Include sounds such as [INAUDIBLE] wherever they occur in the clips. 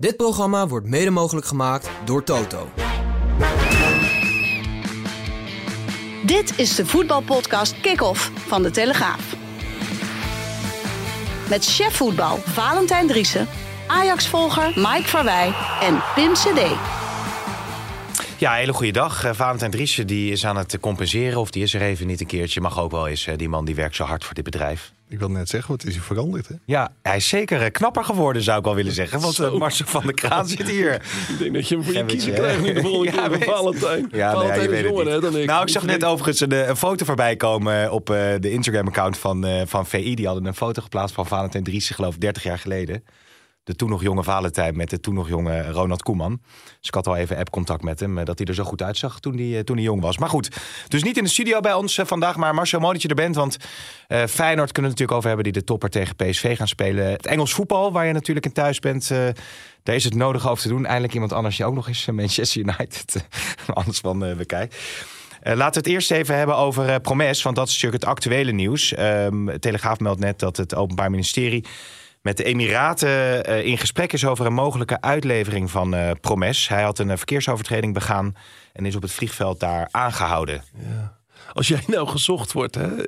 Dit programma wordt mede mogelijk gemaakt door Toto. Dit is de voetbalpodcast Kick-Off van De Telegraaf. Met chef voetbal Valentijn Driessen, Ajax-volger Mike Verwij en Pim CD. Ja, hele goede dag. Uh, Valentijn Driessen die is aan het compenseren of die is er even niet een keertje. Mag ook wel eens. Uh, die man die werkt zo hard voor dit bedrijf. Ik wil net zeggen, wat is hij veranderd? Hè? Ja, hij is zeker uh, knapper geworden, zou ik wel willen zeggen. Want uh, Marcel van der Kraan zit hier. ik denk dat je hem voor je kiezen krijgt in de volgende ja, keer Valentijn. Ja, Valentijn nee, is jonger hè, dan ik. Nou, ik zag net overigens een, een foto voorbij komen op de Instagram-account van, van VI. Die hadden een foto geplaatst van Valentijn Driessen, geloof ik, 30 jaar geleden de toen nog jonge Valentijn met de toen nog jonge Ronald Koeman. Dus ik had al even app-contact met hem, dat hij er zo goed uitzag toen hij, toen hij jong was. Maar goed, dus niet in de studio bij ons vandaag, maar Marcel, mooi dat je er bent. Want uh, Feyenoord kunnen we natuurlijk over hebben die de topper tegen PSV gaan spelen. Het Engels voetbal, waar je natuurlijk in thuis bent, uh, daar is het nodig over te doen. Eindelijk iemand anders die ook nog eens Manchester United [LAUGHS] anders van uh, bekijkt. Laten we het eerst even hebben over Promes, want dat is natuurlijk het actuele nieuws. Um, Telegraaf meldt net dat het Openbaar Ministerie met de Emiraten uh, in gesprek is over een mogelijke uitlevering van uh, Promes. Hij had een uh, verkeersovertreding begaan en is op het vliegveld daar aangehouden. Ja. Als jij nou gezocht wordt, hè,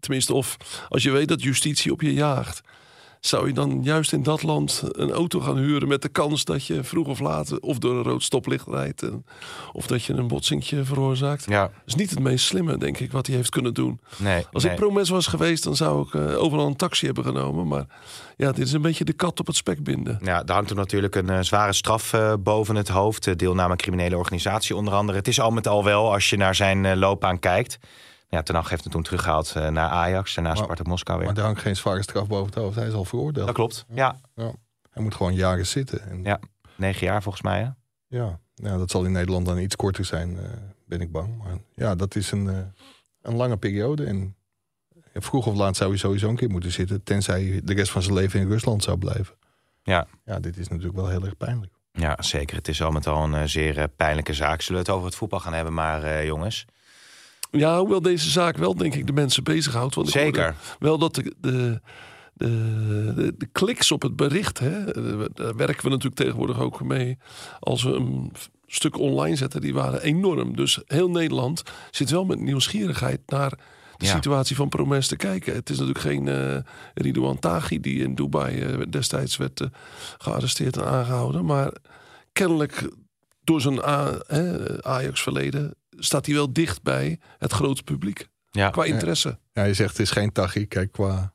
tenminste of als je weet dat justitie op je jaagt... zou je dan juist in dat land een auto gaan huren... met de kans dat je vroeg of laat of door een rood stoplicht rijdt... En, of dat je een botsingje veroorzaakt. Ja. Dat is niet het meest slimme, denk ik, wat hij heeft kunnen doen. Nee, Als nee. ik promes was geweest, dan zou ik uh, overal een taxi hebben genomen. Maar ja, dit is een beetje de kat op het spek binden. Ja, er hangt er natuurlijk een uh, zware straf uh, boven het hoofd. Deelname criminele organisatie onder andere. Het is al met al wel, als je naar zijn loopbaan kijkt... Ja, Ten Hag heeft hem toen teruggehaald uh, naar Ajax en naar Spartak Moskou weer. Maar er hangt geen zware straf boven het hoofd. Hij is al veroordeeld. Dat klopt, ja. ja. Hij moet gewoon jaren zitten. En... Ja, negen jaar volgens mij, hè? Ja, ja dat zal in Nederland dan iets korter zijn, uh, ben ik bang. Maar ja, dat is een, uh, een lange periode. En vroeg of laat zou hij sowieso een keer moeten zitten... tenzij hij de rest van zijn leven in Rusland zou blijven. Ja. Ja, dit is natuurlijk wel heel erg pijnlijk. Ja, zeker. Het is al met al een uh, zeer pijnlijke zaak. Zullen we het over het voetbal gaan hebben, maar jongens... Ja, hoewel deze zaak wel, denk ik, de mensen bezighoudt. Want Zeker. Wel dat de, de, de, de, de kliks op het bericht, hè, daar werken we natuurlijk tegenwoordig ook mee. Als we een stuk online zetten, die waren enorm. Dus heel Nederland zit wel met nieuwsgierigheid naar de ja. situatie van Promes te kijken. Het is natuurlijk geen uh, Ridouan Taghi die in Dubai uh, destijds werd uh, gearresteerd en aangehouden. Maar kennelijk door zijn Ajax-verleden staat hij wel dicht bij het grote publiek. Ja. Qua interesse. Ja, je zegt het is geen Taghi. Kijk, qua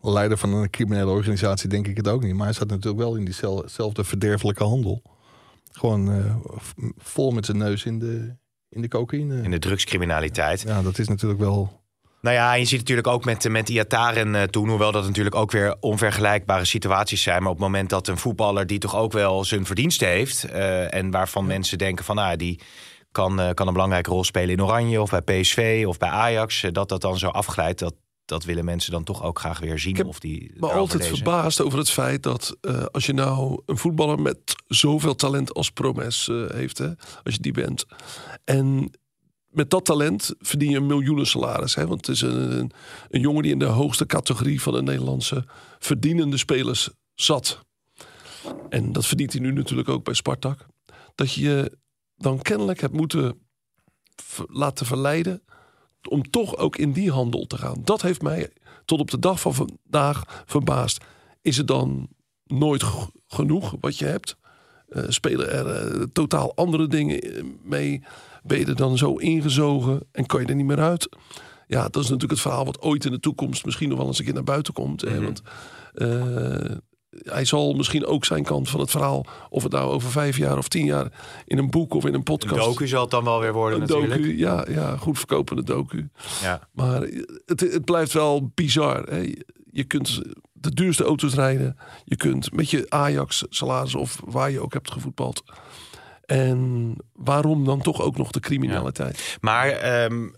leider van een criminele organisatie denk ik het ook niet. Maar hij zat natuurlijk wel in diezelfde verderfelijke handel. Gewoon uh, vol met zijn neus in de, in de cocaïne. In de drugscriminaliteit. Ja, dat is natuurlijk wel... Nou ja, je ziet natuurlijk ook met, met Iataren uh, toen, hoewel dat natuurlijk ook weer onvergelijkbare situaties zijn. Maar op het moment dat een voetballer die toch ook wel zijn verdiensten heeft. Uh, en waarvan ja. mensen denken van, nou, die kan, uh, kan een belangrijke rol spelen in Oranje of bij PSV of bij Ajax. dat dat dan zo afglijdt, dat, dat willen mensen dan toch ook graag weer zien. Ik heb of die me altijd lezen. verbaasd over het feit dat uh, als je nou een voetballer met zoveel talent als Promes uh, heeft, hè, als je die bent. En met dat talent verdien je een miljoenen salaris. Hè, want het is een, een, een jongen die in de hoogste categorie van de Nederlandse verdienende spelers zat. En dat verdient hij nu natuurlijk ook bij Spartak. Dat je dan kennelijk hebt moeten laten verleiden om toch ook in die handel te gaan. Dat heeft mij tot op de dag van vandaag verbaasd. Is het dan nooit genoeg wat je hebt? Uh, spelen er uh, totaal andere dingen mee? Ben je er dan zo ingezogen en kan je er niet meer uit? Ja, dat is natuurlijk het verhaal wat ooit in de toekomst misschien nog wel eens een keer naar buiten komt. Mm -hmm. hè? Want uh, hij zal misschien ook zijn kant van het verhaal, of het nou over vijf jaar of tien jaar in een boek of in een podcast. Een docu zal het dan wel weer worden, een natuurlijk. Docu, ja, ja, goed verkopende docu. Ja. Maar het, het blijft wel bizar. Hè? Je kunt de duurste auto's rijden. Je kunt met je Ajax salaris of waar je ook hebt gevoetbald. En waarom dan toch ook nog de criminaliteit? Maar ehm,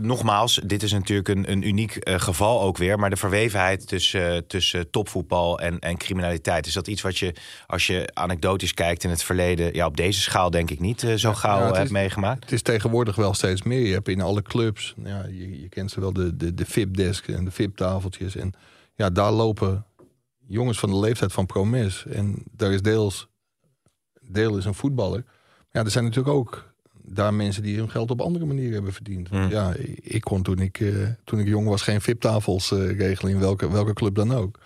nogmaals, dit is natuurlijk een, een uniek eh, geval ook weer. Maar de verwevenheid tussen, tussen topvoetbal en, en criminaliteit. Is dat iets wat je, als je anekdotisch kijkt in het verleden... Ja, op deze schaal denk ik niet eh, zo gauw ja, hebt is- meegemaakt? Het is tegenwoordig wel steeds meer. Je hebt in alle clubs, ja, je, je kent ze wel, de, de, de VIP-desk en de VIP-tafeltjes. En ja, daar lopen jongens van de leeftijd van Promes. En daar is deels, deel is een voetballer. Ja, er zijn natuurlijk ook daar mensen die hun geld op andere manieren hebben verdiend. Hmm. Ja, ik kon toen ik, eh, toen ik jong was geen VIP-tafels eh, regelen in welke, welke club dan ook.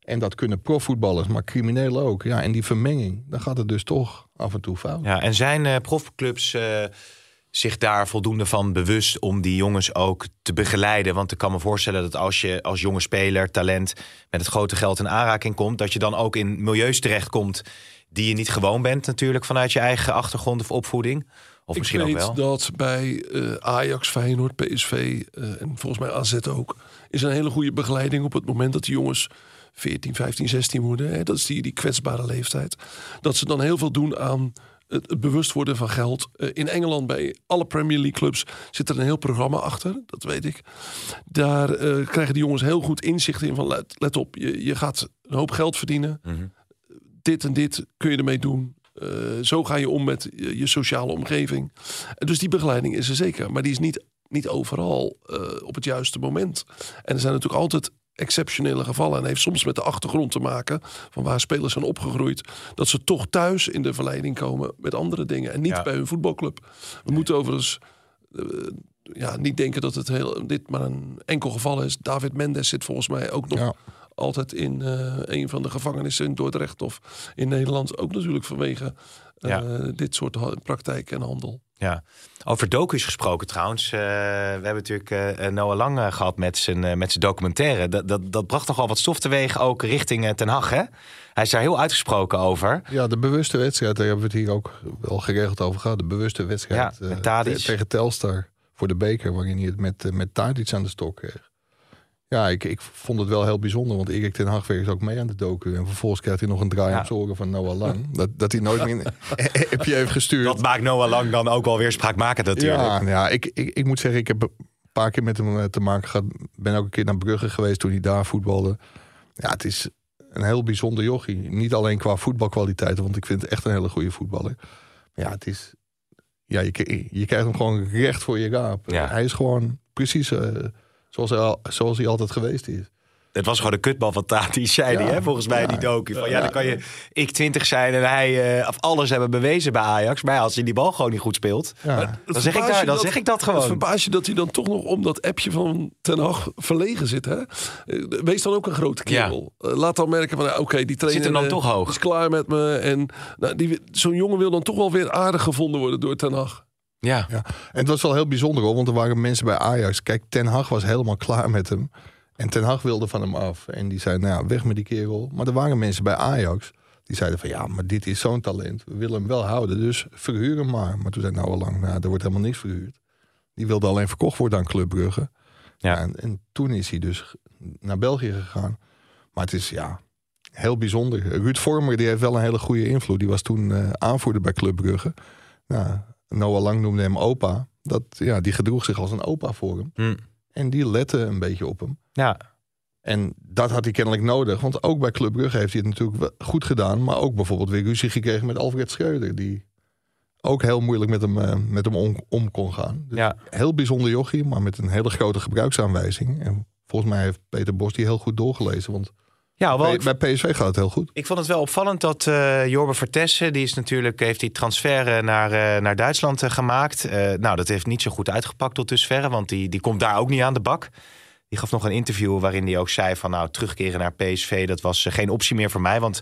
En dat kunnen profvoetballers, maar criminelen ook. Ja, en die vermenging, dan gaat het dus toch af en toe fout. Ja, en zijn eh, profclubs zich daar voldoende van bewust om die jongens ook te begeleiden? Want ik kan me voorstellen dat als je als jonge speler, talent met het grote geld in aanraking komt, dat je dan ook in milieus terechtkomt die je niet gewoon bent, natuurlijk vanuit je eigen achtergrond of opvoeding. Of ik misschien weet ook wel. dat bij eh, Ajax, Feyenoord, PSV eh, en volgens mij AZ ook... is een hele goede begeleiding op het moment dat die jongens 14, 15, 16 worden. Hè, dat is die, die kwetsbare leeftijd. Dat ze dan heel veel doen aan het, bewust worden van geld. Eh, in Engeland bij alle Premier League clubs zit er een heel programma achter. Dat weet ik. Daar krijgen die jongens heel goed inzicht in van let, let op, je, je gaat een hoop geld verdienen. Mhm. Dit en dit kun je ermee doen. Eh, zo ga je om met je, je sociale omgeving. En dus die begeleiding is er zeker. Maar die is niet, niet overal eh, op het juiste moment. En er zijn natuurlijk altijd exceptionele gevallen. En heeft soms met de achtergrond te maken. Van waar spelers zijn opgegroeid. Dat ze toch thuis in de verleiding komen met andere dingen. En niet Ja. bij hun voetbalclub. We moeten overigens eh, ja, niet denken dat het heel, dit maar een enkel geval is. David Mendes zit volgens mij ook nog Ja. Altijd in eh, een van de gevangenissen in Dordrecht of in Nederland. Ook natuurlijk vanwege eh, Ja. dit soort ha- praktijk en handel. Ja. Over docu's gesproken trouwens. eh, we hebben natuurlijk eh, Noah Lang eh, gehad met zijn, met zijn documentaire. Dat, dat, dat bracht nogal wat stof teweeg ook richting Ten Hag. Hè? Hij is daar heel uitgesproken over. Ja, de bewuste wedstrijd, daar hebben we het hier ook wel geregeld over gehad. De bewuste wedstrijd Ja, eh, tegen Telstar voor de beker, waarin hij het met, met Tadic aan de stok kreeg. Ja, ik, ik vond het wel heel bijzonder, want Erik ten Hag werkt ook mee aan de docu. En vervolgens krijgt hij nog een draai Ja. oren van Noah Lang. Dat, dat hij nooit meer een appje heeft gestuurd. Dat maakt Noah Lang dan ook wel weer spraakmakend natuurlijk. Ja, ja ik, ik, ik moet zeggen, ik heb een paar keer met hem eh, te maken gehad. Ben ook een keer naar Brugge geweest toen hij daar voetbalde. Ja, het is een heel bijzonder jochie. Niet alleen qua voetbalkwaliteiten, want ik vind het echt een hele goede voetballer. Ja, het is... Ja, je, je krijgt hem gewoon recht voor je raap. Ja. Hij is gewoon precies eh, zoals, hij al, zoals hij altijd geweest is. Het was gewoon de kutbal van Tati, zei Ja. hij, hè, volgens mij Ja. die docu. Van, ja, dan kan je ik 20 zijn en hij eh, of alles hebben bewezen bij Ajax. Maar als hij die bal gewoon niet goed speelt, Ja. Het dan, zeg ik, daar, je dan zeg ik dat Het gewoon. verbaast je dat hij dan toch nog om dat appje van Ten Hag verlegen zit. Hè? Eh, Wees dan ook een grote kerel. Eh, Laat dan merken van, oké, die trainer hem dan eh, toch hoog. is klaar met me. En nou, die- zo'n jongen wil dan toch wel weer aardig gevonden worden door Ten Hag. Ja. Ja. En het was wel heel bijzonder hoor, want er waren mensen bij Ajax. Kijk, Ten Hag was helemaal klaar met hem. En Ten Hag wilde van hem af. En die zei, nou ja, weg met die kerel. Maar er waren mensen bij Ajax die zeiden van... ja, maar dit is zo'n talent. We willen hem wel houden, dus verhuur hem maar. Maar toen zei nou al lang, nou, er wordt helemaal niks verhuurd. Die wilde alleen verkocht worden aan Club Brugge. Ja. En, en toen is hij dus naar België gegaan. Maar het is, ja, heel bijzonder. Ruud Vormer, die heeft wel een hele goede invloed. Die was toen eh, aanvoerder bij Club Brugge. Nou, Noah Lang noemde hem opa. Dat, ja, die gedroeg zich als een opa voor hem. Hm. En die lette een beetje op hem. ja. En dat had hij kennelijk nodig. Want ook bij Club Brugge heeft hij het natuurlijk goed gedaan. Maar ook bijvoorbeeld weer ruzie gekregen met Alfred Schreuder. Die ook heel moeilijk met hem, eh, met hem om, om kon gaan. Dus Ja. Heel bijzonder jochie, maar met een hele grote gebruiksaanwijzing. En volgens mij heeft Peter Bos die heel goed doorgelezen. Want ja, wel, bij, PSV gaat het heel goed. ik vond het wel opvallend dat eh Jorbe Vertessen, die is natuurlijk, heeft die transfer eh, naar, eh, naar Duitsland gemaakt. Nou, dat heeft niet zo goed uitgepakt tot dusverre, want die, die komt daar ook niet aan de bak. Die gaf nog een interview waarin hij ook zei van nou, terugkeren naar PSV, dat was geen optie meer voor mij. Want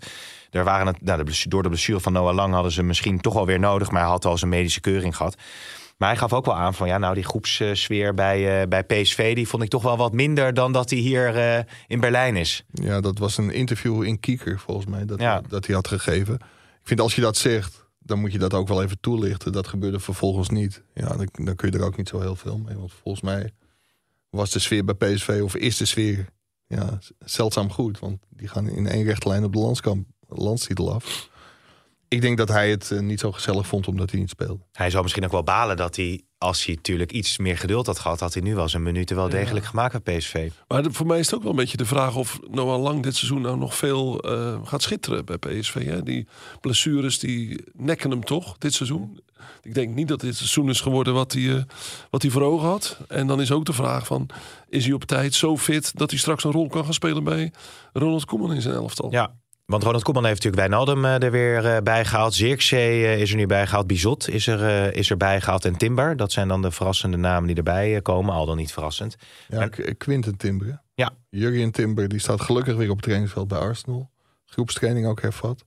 er waren het, nou, de blessu- door de blessure van Noah Lang hadden ze misschien toch wel weer nodig, maar hij had al zijn medische keuring gehad. Maar hij gaf ook wel aan van ja, nou die groepssfeer bij, eh, bij PSV, die vond ik toch wel wat minder dan dat hij hier eh, in Berlijn is. Ja, dat was een interview in Kieker volgens mij. Dat, Ja. dat hij had gegeven. Ik vind als je dat zegt, dan moet je dat ook wel even toelichten. Dat gebeurde vervolgens niet. Ja, dan, dan kun je er ook niet zo heel veel mee. Want volgens mij was de sfeer bij PSV, of is de sfeer ja, zeldzaam goed. Want die gaan in één rechte lijn op de landskamp, landstitel af. Ik denk dat hij het eh, niet zo gezellig vond omdat hij niet speelde. Hij zou misschien ook wel balen dat hij, als hij natuurlijk iets meer geduld had gehad, had hij nu wel zijn minuten wel degelijk gemaakt bij PSV. Maar de- voor mij is het ook wel een beetje de vraag of Noah Lang dit seizoen nou nog veel eh, gaat schitteren bij PSV. Hè? Die blessures die nekken hem toch dit seizoen. Ik denk niet dat dit seizoen is geworden wat hij, eh, wat hij voor ogen had. En dan is ook de vraag van, is hij op tijd zo fit dat hij straks een rol kan gaan spelen bij Ronald Koeman in zijn elftal? Ja, want Ronald Koeman heeft natuurlijk Wijnaldum eh, er weer eh, bij gehaald. Zirkzee eh, is er nu bij gehaald. Bizot is er, is er bij gehaald. En Timber, dat zijn dan de verrassende namen die erbij komen. Al dan niet verrassend. Ja, En- Qu- Quinten Timber. Ja. Jurgen Timber die staat gelukkig weer op het trainingsveld bij Arsenal. Groepstraining ook hervat.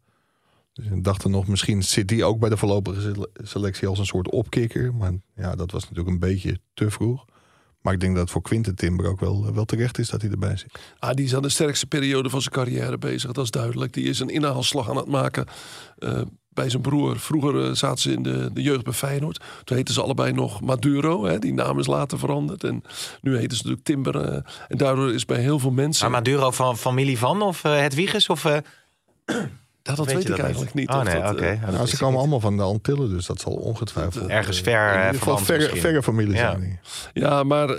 Dus ik dacht er nog, misschien zit die ook bij de voorlopige sele- selectie als een soort opkikker. Maar ja, dat was natuurlijk een beetje te vroeg. Maar ik denk dat het voor Quinten Timber ook wel, wel terecht is dat hij erbij zit. Ah, die is aan de sterkste periode van zijn carrière bezig, dat is duidelijk. Die is een inhaalslag aan het maken eh, bij zijn broer. Vroeger eh, zaten ze in de, de jeugd bij Feyenoord. Toen heten ze allebei nog Maduro. Hè? Die naam is later veranderd. En nu heten ze natuurlijk Timber. eh, en daardoor is bij heel veel mensen... Maar Maduro van familie van of het Wiegers? Of, eh, Ja, dat weet ik dat eigenlijk niet. Oh of nee, dat, oké. eh, Nou, ze komen niet. allemaal van de Antillen, dus dat zal ongetwijfeld... Ergens eh, ver in eh, ieder geval verwant verre, familie Ja. zijn. die. Ja, maar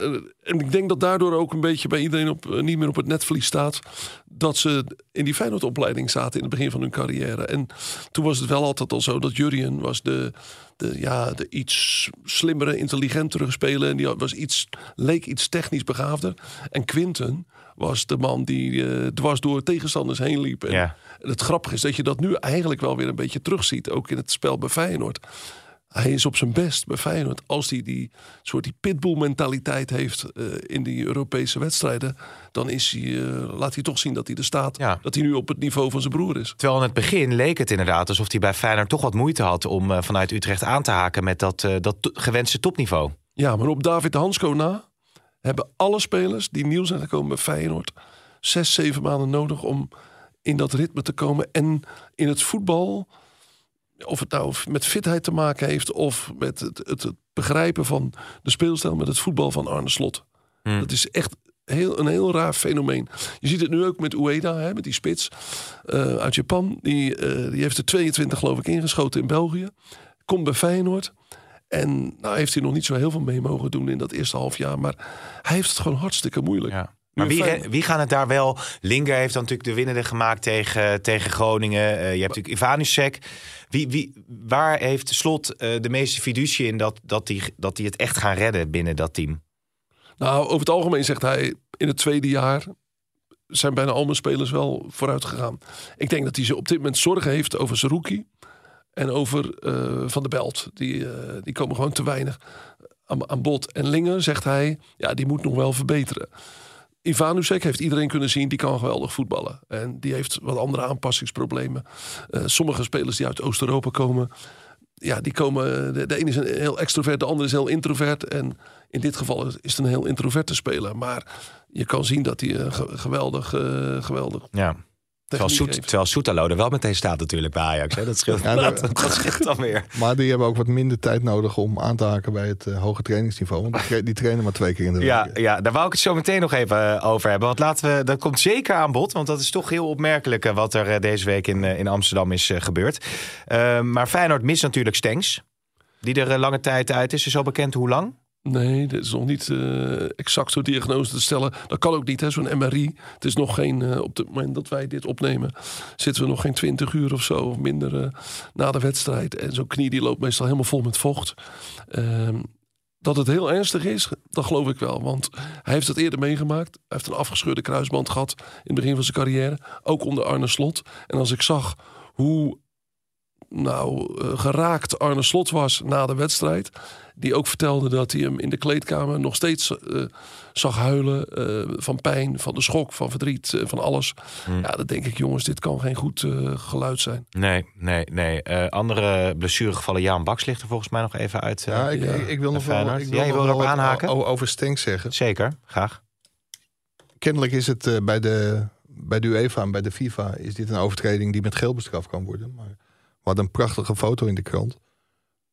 en ik denk dat daardoor ook een beetje bij iedereen op, niet meer op het netvlies staat. Dat ze in die Feyenoord-opleiding zaten in het begin van hun carrière. En toen was het wel altijd al zo dat Jurien was de, de, ja, de iets slimmere, intelligentere speler. En die was iets, leek iets technisch begaafder. En Quinten was de man die eh, dwars door tegenstanders heen liep. En Ja. het grappige is dat je dat nu eigenlijk wel weer een beetje terugziet. Ook in het spel bij Feyenoord. Hij is op zijn best bij Feyenoord. Als hij die soort die pitbull mentaliteit heeft eh, in die Europese wedstrijden. Dan is hij, eh, laat hij toch zien dat hij er staat. Ja. Dat hij nu op het niveau van zijn broer is. Terwijl in het begin leek het inderdaad alsof hij bij Feyenoord toch wat moeite had om vanuit Utrecht aan te haken met dat, dat gewenste topniveau. Ja, maar op David Hansko na hebben alle spelers die nieuw zijn gekomen bij Feyenoord zes, zeven maanden nodig om in dat ritme te komen. En in het voetbal, of het nou met fitheid te maken heeft of met het, het, het begrijpen van de speelstijl met het voetbal van Arne Slot. Hmm. Dat is echt heel, een heel raar fenomeen. Je ziet het nu ook met Ueda, hè, met die spits eh, uit Japan. Die, eh, die heeft er 22 geloof ik ingeschoten in België. Komt bij Feyenoord. En nou heeft hij nog niet zo heel veel mee mogen doen in dat eerste half jaar. Maar hij heeft het gewoon hartstikke moeilijk. Ja. Maar wie, wie gaan het daar wel? Linger heeft dan natuurlijk de winnende gemaakt tegen, tegen Groningen. Eh, je hebt natuurlijk Ivanusek. Wie, wie, waar heeft Slot eh, de meeste fiducie in dat, dat hij dat die het echt gaan redden binnen dat team? Nou, over het algemeen zegt hij in het tweede jaar zijn bijna al mijn spelers wel vooruit gegaan. Ik denk dat hij ze op dit moment zorgen heeft over Zerouki en over eh, Van der Belt. Die, eh, die komen gewoon te weinig aan, aan bod. En Lingen zegt hij, ja, die moet nog wel verbeteren. Ivanusek heeft iedereen kunnen zien, die kan geweldig voetballen. En die heeft wat andere aanpassingsproblemen. Eh, sommige spelers die uit Oost-Europa komen, ja, die komen. De, de ene is een heel extrovert, de andere is heel introvert. En in dit geval is het een heel introverte speler. Maar je kan zien dat hij geweldig, geweldig Ja. Terwijl, Soet, terwijl Soetalo er wel meteen staat natuurlijk bij Ajax. Hè? Dat scheelt, [LAUGHS] Ja, dat, dat- dat scheelt dan weer. Maar die hebben ook wat minder tijd nodig om aan te haken bij het eh, hoge trainingsniveau. Want die, tra- die trainen maar twee keer in de week. Ja, ja, daar wou ik het zo meteen nog even eh, over hebben. Want laten we, dat komt zeker aan bod. Want dat is toch heel opmerkelijk eh, wat er deze week in, in Amsterdam is gebeurd. Maar Feyenoord mist natuurlijk Stenks. Die er lange tijd uit is. Is al bekend hoe lang? Nee, dat is nog niet eh, exact zo'n diagnose te stellen. Dat kan ook niet, hè, zo'n MRI. Het is nog geen, eh, op het moment dat wij dit opnemen, zitten we nog geen 20 uur of zo of minder eh, na de wedstrijd. En zo'n knie die loopt meestal helemaal vol met vocht. Ehm, dat het heel ernstig is, dat geloof ik wel. Want hij heeft het eerder meegemaakt. Hij heeft een afgescheurde kruisband gehad in het begin van zijn carrière. Ook onder Arne Slot. En als ik zag hoe nou, geraakt Arne Slot was na de wedstrijd. Die ook vertelde dat hij hem in de kleedkamer nog steeds eh, zag huilen. eh, van pijn, van de schok, van verdriet, eh, van alles. Hmm. Ja, dan denk ik, jongens, dit kan geen goed geluid zijn. Nee, nee, nee. Eh, andere blessuregevallen. Jaan Baks ligt er volgens mij nog even uit. Ja, ik, Ja. ik, ik wil nog wel, ik Ja, je nog wil wat aanhaken? over Stenks zeggen. Zeker, graag. Kennelijk is het eh, bij, de, bij de UEFA en bij de FIFA is dit een overtreding die met geel bestraft kan worden. Maar hadden een prachtige foto in de krant.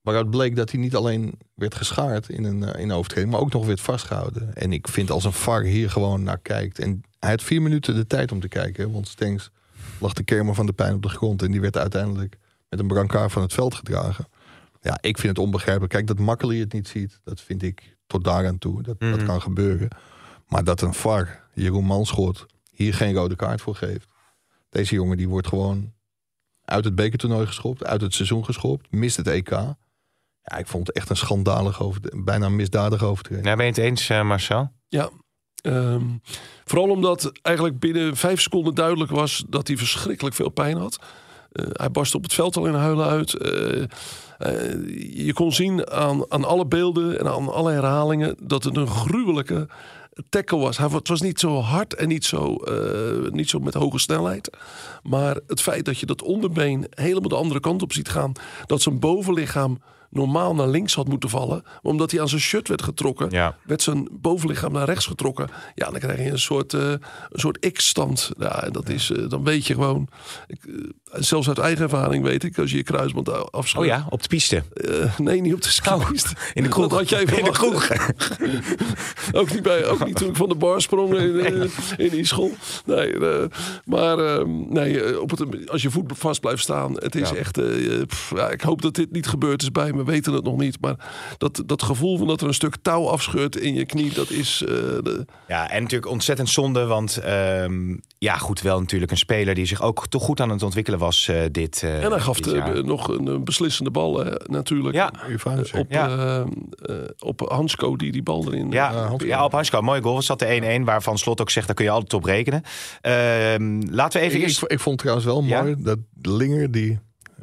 Waaruit bleek dat hij niet alleen werd geschaard in een, eh, in een overtreding, maar ook nog werd vastgehouden. En ik vind als een VAR hier gewoon naar kijkt. En hij had vier minuten de tijd om te kijken. Want Stenks lag de kermer van de pijn op de grond. En die werd uiteindelijk met een brancard van het veld gedragen. Ja, ik vind het onbegrijpelijk. Kijk, dat Makkeli het niet ziet, dat vind ik tot daaraan toe. Dat, dat Mhm. kan gebeuren. Maar dat een VAR, Jeroen Manschot, hier geen rode kaart voor geeft. Deze jongen die wordt gewoon uit het bekertoernooi geschopt, uit het seizoen geschopt, mist het EK. Ja, ik vond het echt een schandalig over, bijna een misdadige overtreding. Nou, ben je het eens, eh, Marcel? Ja. Ehm, vooral omdat eigenlijk binnen vijf seconden duidelijk was dat hij verschrikkelijk veel pijn had. Eh, hij barstte op het veld al in huilen uit. Eh, eh, je kon zien aan, aan alle beelden en aan alle herhalingen dat het een gruwelijke tackle was. Hij, het was niet zo hard en niet zo, eh, niet zo met hoge snelheid. Maar het feit dat je dat onderbeen helemaal de andere kant op ziet gaan. Dat zijn bovenlichaam normaal naar links had moeten vallen. Maar omdat hij aan zijn shirt werd getrokken, Ja. werd zijn bovenlichaam naar rechts getrokken. Ja, dan krijg je een soort, eh, een soort X-stand. Ja, dat is, eh, dan weet je gewoon. Ik, eh, zelfs uit eigen ervaring weet ik, als je je kruisband a- afscheurt. Oh ja, op de piste. Nee, niet op de skipiste. in de kroeg. [LAUGHS] Dat had jij In de kroeg. [LAUGHS] ook, niet bij, ook niet toen ik van de bar sprong in, in die school. Nee, maar eh, nee, op het, als je voet vast blijft staan. Het is Ja. echt... pff, ik hoop dat dit niet gebeurd is bij me. We weten het nog niet. Maar dat, dat gevoel van dat er een stuk touw afscheurt in je knie. Dat is... eh, de, Ja, en natuurlijk ontzettend zonde, want ehm, ja, goed, wel natuurlijk een speler die zich ook toch goed aan het ontwikkelen was eh, dit eh, en hij gaf dit de- jaar. nog een, een beslissende bal hè, natuurlijk. Ja. Op, Ja. eh, eh, op Hansko die die bal erin... ja, op Hansko, mooie goal. Het zat de 1-1, waarvan Slot ook zegt, daar kun je altijd op rekenen. Ehm, laten we even Ik, eerst... ik, ik vond trouwens wel Ja? mooi dat Linger, die,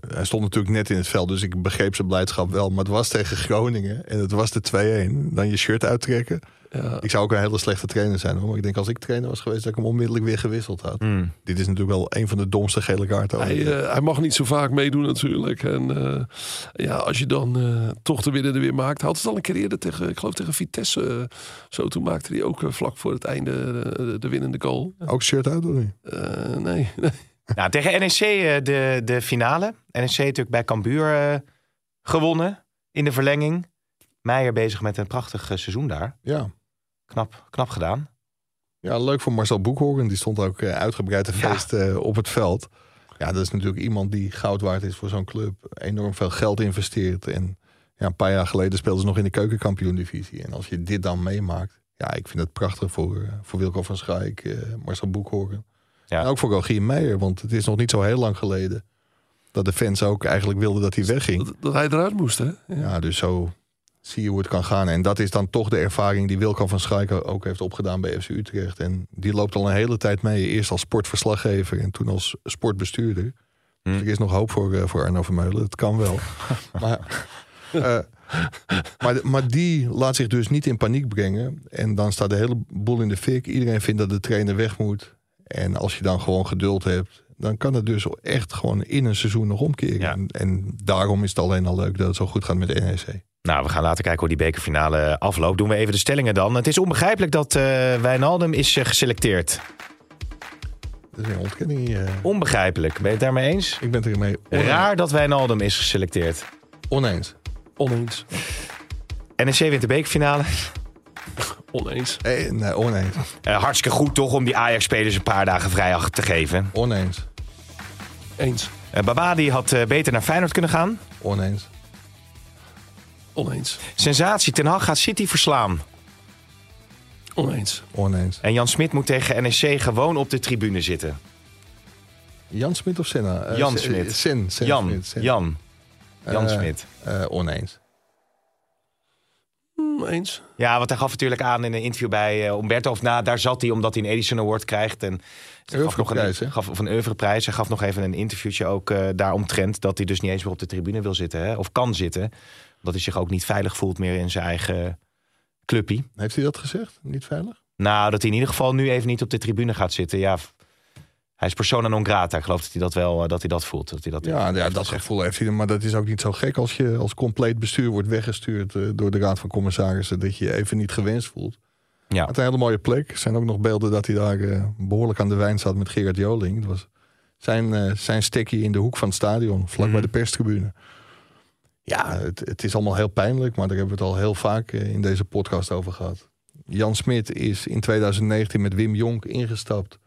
hij stond natuurlijk net in het veld, dus ik begreep zijn blijdschap wel. Maar het was tegen Groningen en het was de 2-1. Dan je shirt uittrekken. Ja. Ik zou ook een hele slechte trainer zijn hoor. Maar ik denk als ik trainer was geweest, dat ik hem onmiddellijk weer gewisseld had. Hmm. Dit is natuurlijk wel een van de domste gele kaarten. Hij, eh, hij mag niet zo vaak meedoen natuurlijk. En eh, ja, als je dan eh, toch de winnende weer maakt. Had het al een keer eerder tegen, ik geloof tegen Vitesse. zo toen maakte hij ook vlak voor het einde de, de winnende goal. Ook shirt uit of niet? Nee, [LAUGHS] nee. Nou, tegen NEC eh, de, de finale. NEC natuurlijk bij Cambuur eh, gewonnen in de verlenging. Meijer bezig met een prachtig eh, seizoen daar. Ja. Knap, knap gedaan. Ja, leuk voor Marcel Boekhoorn. Die stond ook uitgebreid te Ja. feest eh, op het veld. Ja, dat is natuurlijk iemand die goud waard is voor zo'n club. Enorm veel geld investeert. En ja, een paar jaar geleden speelden ze nog in de keukenkampioen-divisie. En als je dit dan meemaakt. Ja, ik vind het prachtig voor, voor Wilco van Schaik, Marcel Boekhoorn. Ja. En ook voor Rogier Meijer. Want het is nog niet zo heel lang geleden dat de fans ook eigenlijk wilden dat hij wegging. Dat, dat hij eruit moest, hè? Ja. Ja, dus zo zie je hoe het kan gaan. En dat is dan toch de ervaring die Wilco van Schaik ook heeft opgedaan bij FC Utrecht. En die loopt al een hele tijd mee. Eerst als sportverslaggever en toen als sportbestuurder. Dus er is nog hoop voor, eh, voor Arno Vermeulen. Het kan wel. [LAUGHS] maar, eh, maar, maar die laat zich dus niet in paniek brengen. En dan staat de hele boel in de fik. Iedereen vindt dat de trainer weg moet. En als je dan gewoon geduld hebt... dan kan het dus echt gewoon in een seizoen nog omkeren. Ja. En, en daarom is het alleen al leuk dat het zo goed gaat met de NEC. Nou, we gaan later kijken hoe die bekerfinale afloopt. Doen we even de stellingen dan. Het is onbegrijpelijk dat eh Wijnaldum is eh, geselecteerd. Dat is een ontkenning. eh. Onbegrijpelijk. Ben je het daarmee eens? ik ben het ermee oneens. Raar dat Wijnaldum is geselecteerd. Oneens. Oneens. NEC wint de bekerfinale. [LAUGHS] Oneens. Eh, nee, oneens. Eh, hartstikke goed toch om die Ajax-spelers een paar dagen vrij te geven. Oneens. Eens. Eh, Babadi had eh, beter naar Feyenoord kunnen gaan. Oneens. Oneens. Sensatie, Ten Hag gaat City verslaan. Oneens. Oneens. En Jan Smit moet tegen NEC gewoon op de tribune zitten. Jan Smit of Senna? Eh, Jan Smit. Sen Jan, Smit. Jan. Jan Eh, Smit. eh, oneens. Hm, eens. Ja, want hij gaf natuurlijk aan in een interview bij uh, Umberto. Of na, daar zat hij omdat hij een Edison Award krijgt. En gaf nog een, gaf, of een oeuvreprijs. Hij gaf nog even een interviewtje ook uh, daaromtrent. Dat hij dus niet eens meer op de tribune wil zitten. Hè, of kan zitten. Omdat hij zich ook niet veilig voelt meer in zijn eigen clubpie. Heeft hij dat gezegd? Niet veilig? Nou, dat hij in ieder geval nu even niet op de tribune gaat zitten. Ja, hij is persona non grata. Ik geloof dat hij dat wel uh, dat hij dat voelt. Dat hij dat ja, ja dat gevoel heeft hij. Maar dat is ook niet zo gek als je als compleet bestuur wordt weggestuurd uh, door de Raad van Commissarissen. Dat je je even niet gewenst voelt. Ja. Het is een hele mooie plek. Er zijn ook nog beelden dat hij daar uh, behoorlijk aan de wijn zat met Gerard Joling. Dat was zijn, uh, zijn stekkie in de hoek van het stadion, vlak mm. bij de perstribune. Ja, het, het is allemaal heel pijnlijk, maar daar hebben we het al heel vaak eh, in deze podcast over gehad. Jan Smit is in 2019 met Wim Jonk ingestapt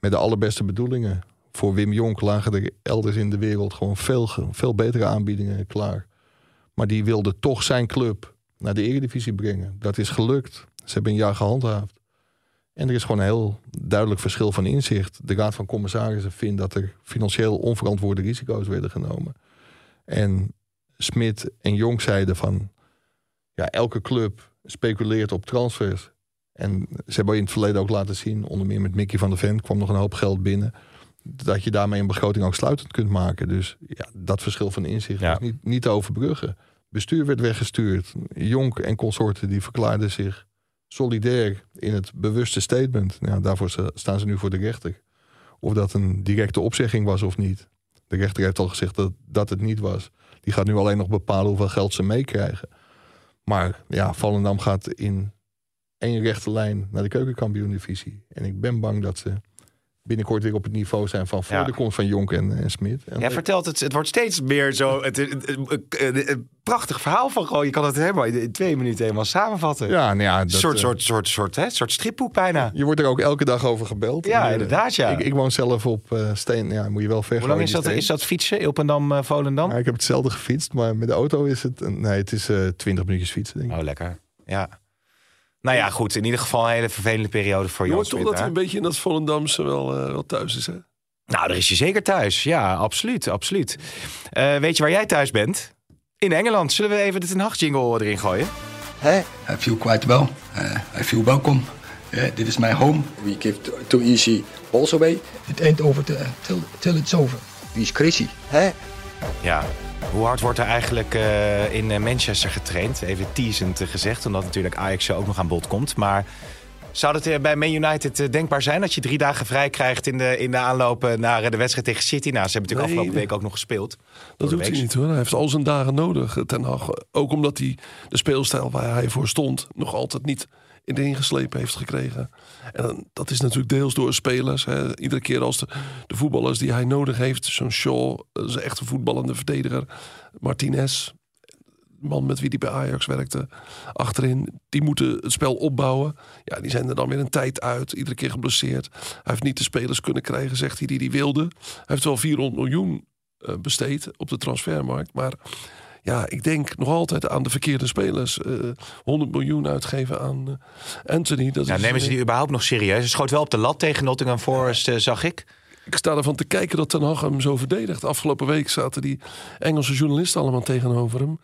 met de allerbeste bedoelingen. Voor Wim Jonk lagen er elders in de wereld gewoon veel, veel betere aanbiedingen klaar. Maar die wilde toch zijn club naar de Eredivisie brengen. Dat is gelukt. Ze hebben een jaar gehandhaafd. En er is gewoon een heel duidelijk verschil van inzicht. De Raad van Commissarissen vindt dat er financieel onverantwoorde risico's werden genomen. En Smit en Jong zeiden van... Ja, elke club speculeert op transfers. En ze hebben in het verleden ook laten zien... onder meer met Mickey van der Ven kwam nog een hoop geld binnen... dat je daarmee een begroting ook sluitend kunt maken. Dus ja, dat verschil van inzicht Ja. is niet, niet te overbruggen. Bestuur werd weggestuurd. Jonk en consorten die verklaarden zich solidair in het bewuste statement. Nou, daarvoor staan ze nu voor de rechter. Of dat een directe opzegging was of niet. De rechter heeft al gezegd dat, dat het niet was. Die gaat nu alleen nog bepalen hoeveel geld ze meekrijgen. Maar ja, Volendam gaat in één rechte lijn naar de keukenkampioen-divisie. En ik ben bang dat ze binnenkort weer op het niveau zijn van voor Ja. de komst van Jonk en, en Smit. En Jij vertelt het, het wordt steeds meer zo. Het, het, het- prachtig verhaal van gewoon. Je kan het helemaal in twee minuten helemaal samenvatten. ja, nou ja, dat, soort, eh, soort, soort, soort, hè, soort stripboek bijna. Je wordt er ook elke dag over gebeld. Ja, En, eh, inderdaad, ja. Ik, ik woon zelf op eh, Steen. Ja, moet je wel ver Hoe lang is dat, steen. is dat fietsen? Ilpendam, eh, Volendam? Ja, ik heb hetzelfde gefietst, maar met de auto is het... Nee, het is 20 minuutjes fietsen, denk ik. Oh, lekker. Ja. Nou ja, goed. In ieder geval een hele vervelende periode voor Je Jan hoort toch Smit, dat hij een beetje in dat Volendamse wel, eh, wel thuis is, hè? Nou, daar is hij zeker thuis. Ja, absoluut. absoluut. Eh, weet je waar jij thuis bent? In Engeland. Zullen we even de Ten Hag jingle erin gooien? Hey, I feel quite well. Uh, I feel welcome. Yeah, this is my home. We give too, too easy balls away. It ain't over till, till, till it's over. Wie is? Hey. Ja. Hoe hard wordt er eigenlijk eh, in eh, Manchester getraind? Even teasend eh, gezegd, omdat natuurlijk Ajax ook nog aan bod komt. Maar zou het bij Man United denkbaar zijn dat je drie dagen vrij krijgt in de, in de aanloop naar de wedstrijd tegen City? Nou, ze hebben natuurlijk Nee, afgelopen nee. week ook nog gespeeld. Dat doet hij niet hoor. Hij heeft al zijn dagen nodig, Ten Hag. Ook omdat hij de speelstijl waar hij voor stond... nog altijd niet in geslepen heeft gekregen. En dat is natuurlijk deels door spelers. Hè. Iedere keer als de, de voetballers die hij nodig heeft... zo'n Shaw, dat is echt een voetballende verdediger. Martinez, de man met wie hij bij Ajax werkte, achterin. Die moeten het spel opbouwen. Ja, die zijn er dan weer een tijd uit. Iedere keer geblesseerd. Hij heeft niet de spelers kunnen krijgen, zegt hij, die hij wilde. Hij heeft wel 400 miljoen eh, besteed op de transfermarkt. Maar ja, ik denk nog altijd aan de verkeerde spelers. Eh 100 miljoen uitgeven aan eh, Anthony. Dat Ja, is, nemen ze eh, die überhaupt nog serieus? Hij schoot wel op de lat tegen Nottingham Forest, eh, zag ik. Ik sta ervan te kijken dat Ten Hag hem zo verdedigt. Afgelopen week zaten die Engelse journalisten allemaal tegenover hem.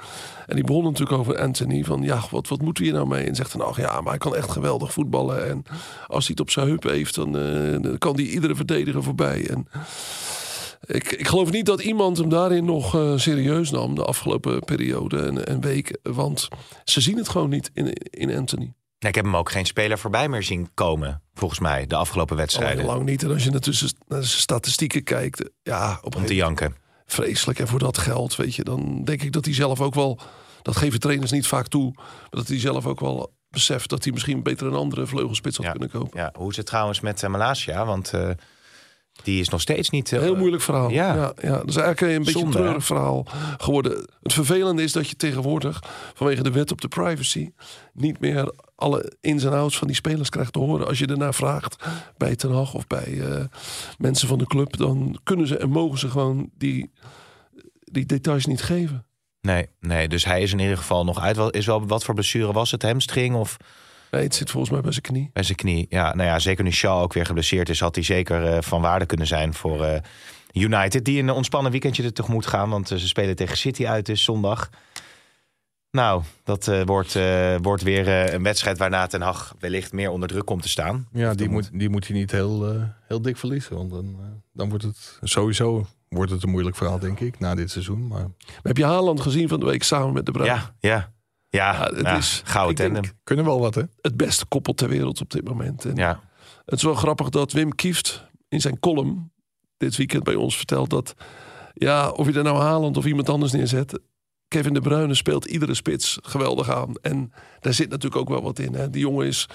En die begonnen natuurlijk over Anthony. Van ja, wat, wat moeten we hier nou mee? En zegt Ten Hag, ja, maar hij kan echt geweldig voetballen. En als hij het op zijn heup heeft, dan, eh, dan kan hij iedere verdediger voorbij. En ik, ik geloof niet dat iemand hem daarin nog eh, serieus nam de afgelopen periode en, en week. Want ze zien het gewoon niet in, in Anthony. Nee, ik heb hem ook geen speler voorbij meer zien komen, volgens mij, de afgelopen Al wedstrijden. heel lang niet. En als je natuurlijk naar de statistieken kijkt, ja, op een Om te janken. vreselijk. En voor dat geld, weet je, dan denk ik dat hij zelf ook wel... Dat geven trainers niet vaak toe. Maar dat hij zelf ook wel beseft dat hij misschien beter een andere vleugelspits had Ja. kunnen kopen. Ja, hoe is het trouwens met uh, Malasia? Want uh, die is nog steeds niet... Uh, Heel moeilijk verhaal. Ja. Ja. Ja, Dat is eigenlijk een beetje Zonde, een treurig verhaal geworden. Het vervelende is dat je tegenwoordig, vanwege de wet op de privacy... niet meer alle ins en outs van die spelers krijgt te horen. Als je ernaar vraagt bij Ten Hag of bij uh, mensen van de club... dan kunnen ze en mogen ze gewoon die, die details niet geven. Nee, nee, dus hij is in ieder geval nog uit. Is wel, wat voor blessure was het? Hamstring of... Nee, het zit volgens mij bij zijn knie. Bij zijn knie, ja. Nou ja, zeker nu Shaw ook weer geblesseerd is... had hij zeker uh, van waarde kunnen zijn voor uh, United. Die een ontspannen weekendje er tegemoet gaan. Want uh, ze spelen tegen City uit dus zondag. Nou, dat uh, wordt, uh, wordt weer uh, een wedstrijd waarna Ten Hag wellicht meer onder druk komt te staan. Ja, die moet, die moet hij niet heel, uh, heel dik verliezen. Want dan, dan wordt het sowieso wordt het een moeilijk verhaal, denk ik, na dit seizoen. Maar... Heb je Haaland gezien van de week samen met de Bruin? Ja, ja. Ja, het ja, is gouden tandem. Kunnen wel wat, hè? Het beste koppel ter wereld op dit moment. En ja. Het is wel grappig dat Wim Kieft in zijn column dit weekend bij ons vertelt dat... Ja, of je er nou Haaland of iemand anders neerzet... Kevin De Bruyne speelt iedere spits geweldig aan. En daar zit natuurlijk ook wel wat in. Hè. Die jongen is...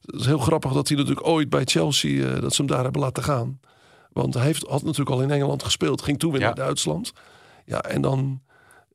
Het is heel grappig dat hij natuurlijk ooit bij Chelsea... Uh, dat ze hem daar hebben laten gaan. Want hij heeft, had natuurlijk al in Engeland gespeeld. Ging toen weer Ja. naar Duitsland. Ja, en dan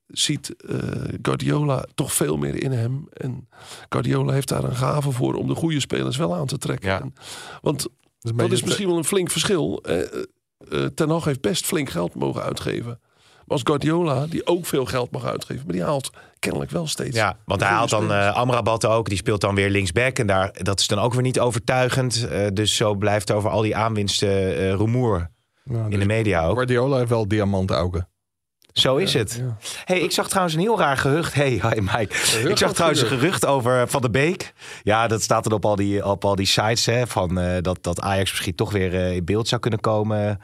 ziet eh, Guardiola toch veel meer in hem. En Guardiola heeft daar een gave voor om de goede spelers wel aan te trekken. Ja. En- want dat is misschien wel een flink verschil. Eh, eh, Ten Hag heeft best flink geld mogen uitgeven. Maar als Guardiola, die ook veel geld mag uitgeven... maar die haalt kennelijk wel steeds... Ja, want hij haalt dan Amrabat ook. Die speelt dan weer linksback. En daar, dat is dan ook weer niet overtuigend. Eh, dus zo blijft over al die aanwinsten eh rumoer Nou, in dus de media ook. Guardiola heeft wel diamantaugen. Zo is het. Ja. Hey, ik zag trouwens een heel raar gerucht. Hey, hi Mike. Ik zag trouwens een gerucht? over Van de Beek. Ja, dat staat dan op al die, op al die sites. Hè, van, eh, dat, dat Ajax misschien toch weer eh, in beeld zou kunnen komen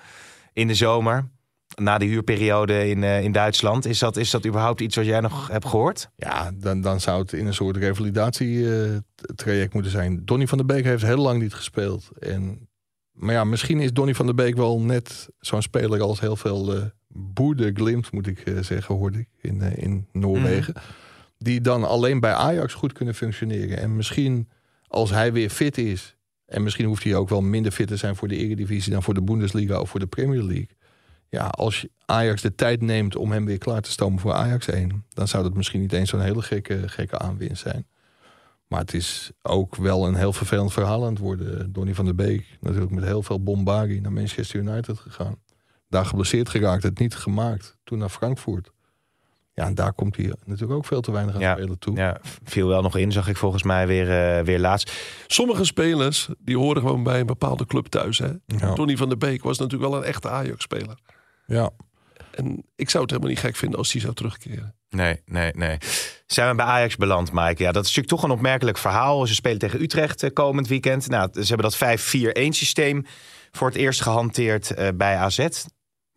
in de zomer. Na de huurperiode in, eh, in Duitsland. Is dat, is dat überhaupt iets wat jij nog hebt gehoord? Ja, dan, dan zou het in een soort revalidatietraject moeten zijn. Donny van der Beek heeft heel lang niet gespeeld. En, maar ja, misschien is Donny van der Beek wel net zo'n speler als heel veel boerde glimt, moet ik eh, zeggen, hoorde ik in, eh, in Noorwegen. Die dan alleen bij Ajax goed kunnen functioneren. En misschien als hij weer fit is. En misschien hoeft hij ook wel minder fit te zijn voor de Eredivisie dan voor de Bundesliga of voor de Premier League. Ja, als Ajax de tijd neemt om hem weer klaar te stomen voor Ajax 1, dan zou dat misschien niet eens zo'n hele gekke, gekke aanwinst zijn. Maar het is ook wel een heel vervelend verhaal aan het worden. Donny van der Beek, natuurlijk met heel veel bombardie naar Manchester United gegaan. Daar geblesseerd geraakt, het niet gemaakt. Toen naar Frankfurt. Ja, en daar komt hij natuurlijk ook veel te weinig aan Ja, spelen toe. Ja, viel wel nog in, zag ik volgens mij weer, eh, weer laatst. Sommige spelers, die horen gewoon bij een bepaalde club thuis. Hè? Ja. Tony van der Beek was natuurlijk wel een echte Ajax-speler. Ja. En ik zou het helemaal niet gek vinden als hij zou terugkeren. Nee, nee, nee. Zijn we bij Ajax beland, Mike? Ja, dat is natuurlijk toch een opmerkelijk verhaal. Ze spelen tegen Utrecht eh, komend weekend. Nou, ze hebben dat 5-4-1 systeem voor het eerst gehanteerd eh, bij AZ.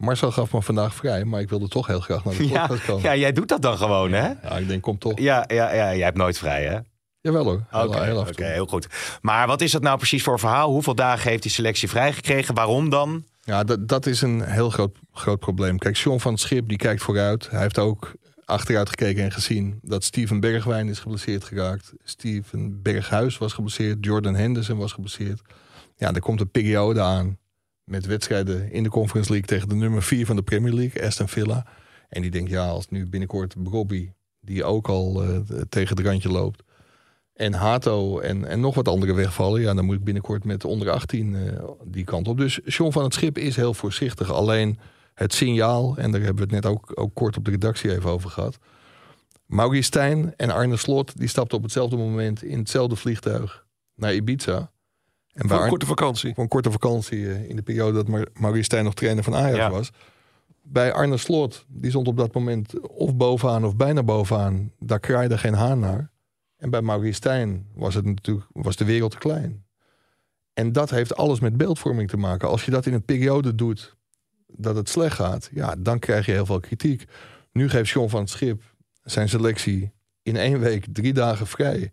Marcel gaf me vandaag vrij, maar ik wilde toch heel graag naar de Ja, podcast komen. ja, jij doet dat dan gewoon, hè? Ja, ik denk, kom toch. Ja, ja, ja, jij hebt nooit vrij, hè? Jawel hoor. Heel, Oké, heel heel goed. Maar wat is dat nou precies voor verhaal? Hoeveel dagen heeft die selectie vrijgekregen? Waarom dan? Ja, dat, dat is een heel groot, groot probleem. Kijk, Sean van het Schip die kijkt vooruit. Hij heeft ook achteruit gekeken en gezien dat Steven Bergwijn is geblesseerd geraakt. Steven Berghuis was geblesseerd. Jordan Henderson was geblesseerd. Ja, er komt een periode aan met wedstrijden in de Conference League tegen de nummer 4 van de Premier League, Aston Villa. En die denkt, ja, als nu binnenkort Bobby, die ook al eh, tegen het randje loopt, en Hato en, en nog wat andere wegvallen. Ja, dan moet ik binnenkort met onder 18 eh, die kant op. Dus John van het Schip is heel voorzichtig. Alleen het signaal, en daar hebben we het net ook, ook kort op de redactie even over gehad. Maurice Stijn en Arne Slot die stapten op hetzelfde moment in hetzelfde vliegtuig naar Ibiza. En Voor een korte vakantie. voor een korte vakantie eh, in de periode dat Mar Maurice Stijn nog trainer van Ajax Ja. was. Bij Arne Slot, die stond op dat moment of bovenaan of bijna bovenaan. Daar kraaide geen haan naar. En bij Maurice Stijn was, het natuurlijk, was de wereld te klein. En dat heeft alles met beeldvorming te maken. Als je dat in een periode doet dat het slecht gaat, ja, dan krijg je heel veel kritiek. Nu geeft John van het Schip zijn selectie in één week drie dagen vrij.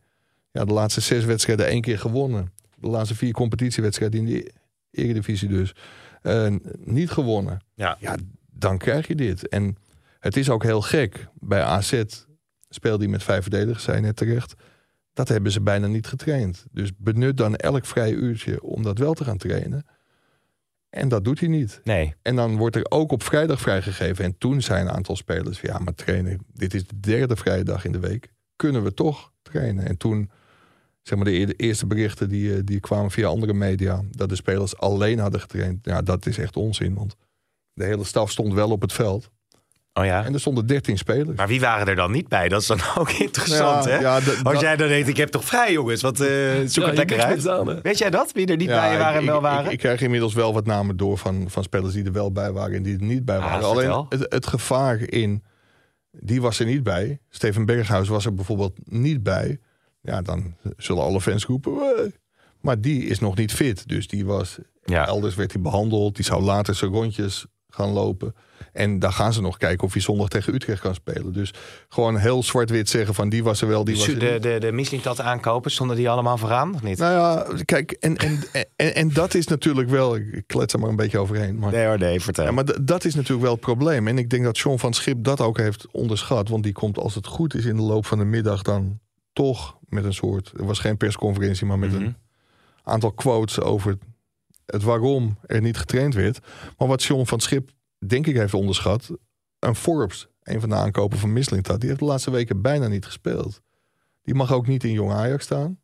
Ja, de laatste zes wedstrijden één keer gewonnen. De laatste vier competitiewedstrijden in de Eredivisie dus. eh, niet gewonnen. Ja. ja, dan krijg je dit. En het is ook heel gek. Bij AZ speelde hij met vijf verdedigers, zei net terecht. Dat hebben ze bijna niet getraind. Dus benut dan elk vrij uurtje om dat wel te gaan trainen. En dat doet hij niet. Nee. En dan wordt er ook op vrijdag vrijgegeven. En toen zijn een aantal spelers, ja, maar trainen, dit is de derde vrije dag in de week. Kunnen we toch trainen? En toen, zeg maar, de, eerste berichten die, eh, die kwamen via andere media, dat de spelers alleen hadden getraind. Ja, dat is echt onzin, want de hele staf stond wel op het veld. Oh ja. En er stonden 13 spelers. Maar wie waren er dan niet bij? Dat is dan [LAUGHS] ook interessant, Ja, hè? ja, Als dat- jij dan denkt, ik heb toch vrij, jongens? Wat, eh, zoek Ja, het lekker uit. gedaan? Weet jij dat? Wie er niet Ja, bij waren en wel waren? Ik, ik krijg inmiddels wel wat namen door van, van spelers die er wel bij waren en die er niet bij Ah, waren. Alleen het, het gevaar in, die was er niet bij. Steven Berghuis was er bijvoorbeeld niet bij. Ja, dan zullen alle fans roepen. "Wee." Maar die is nog niet fit. Dus die was, ja. elders werd hij behandeld. Die zou later zijn rondjes gaan lopen. En daar gaan ze nog kijken of hij zondag tegen Utrecht kan spelen. Dus gewoon heel zwart-wit zeggen van die was er wel, die was er de, de, de Mislintat aankopen, stonden die allemaal vooraan? Of niet? Nou ja, kijk, en, en, en, en dat is natuurlijk wel... Ik klets er maar een beetje overheen. Maar, Nee hoor, nee, vertel. ja, maar dat is natuurlijk wel het probleem. En ik denk dat John van Schip dat ook heeft onderschat. Want die komt, als het goed is, in de loop van de middag dan toch met een soort... Er was geen persconferentie, maar met Mhm. een aantal quotes over het waarom er niet getraind werd. Maar wat John van Schip, denk ik, heeft onderschat... Een Forbes een van de aankopen van Mislintat, die heeft de laatste weken bijna niet gespeeld. Die mag ook niet in jong Ajax staan.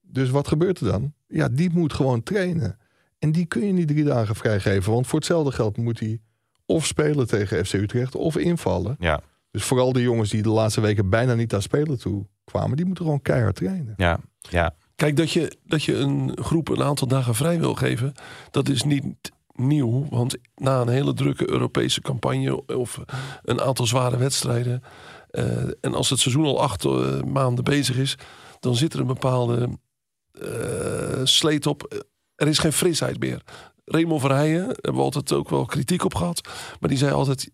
Dus wat gebeurt er dan? Ja, die moet gewoon trainen. En die kun je niet drie dagen vrijgeven. Want voor hetzelfde geld moet hij of spelen tegen FC Utrecht of invallen. Ja, Dus vooral de jongens die de laatste weken bijna niet aan spelen toe kwamen, die moeten gewoon keihard trainen. ja, ja. Kijk, dat je, dat je een groep een aantal dagen vrij wil geven, dat is niet nieuw. Want na een hele drukke Europese campagne of een aantal zware wedstrijden. eh, en als het seizoen al acht eh, maanden bezig is, dan zit er een bepaalde eh, sleet op. Er is geen frisheid meer. Raymond Verheijen, daar hebben we altijd ook wel kritiek op gehad. Maar die zei altijd.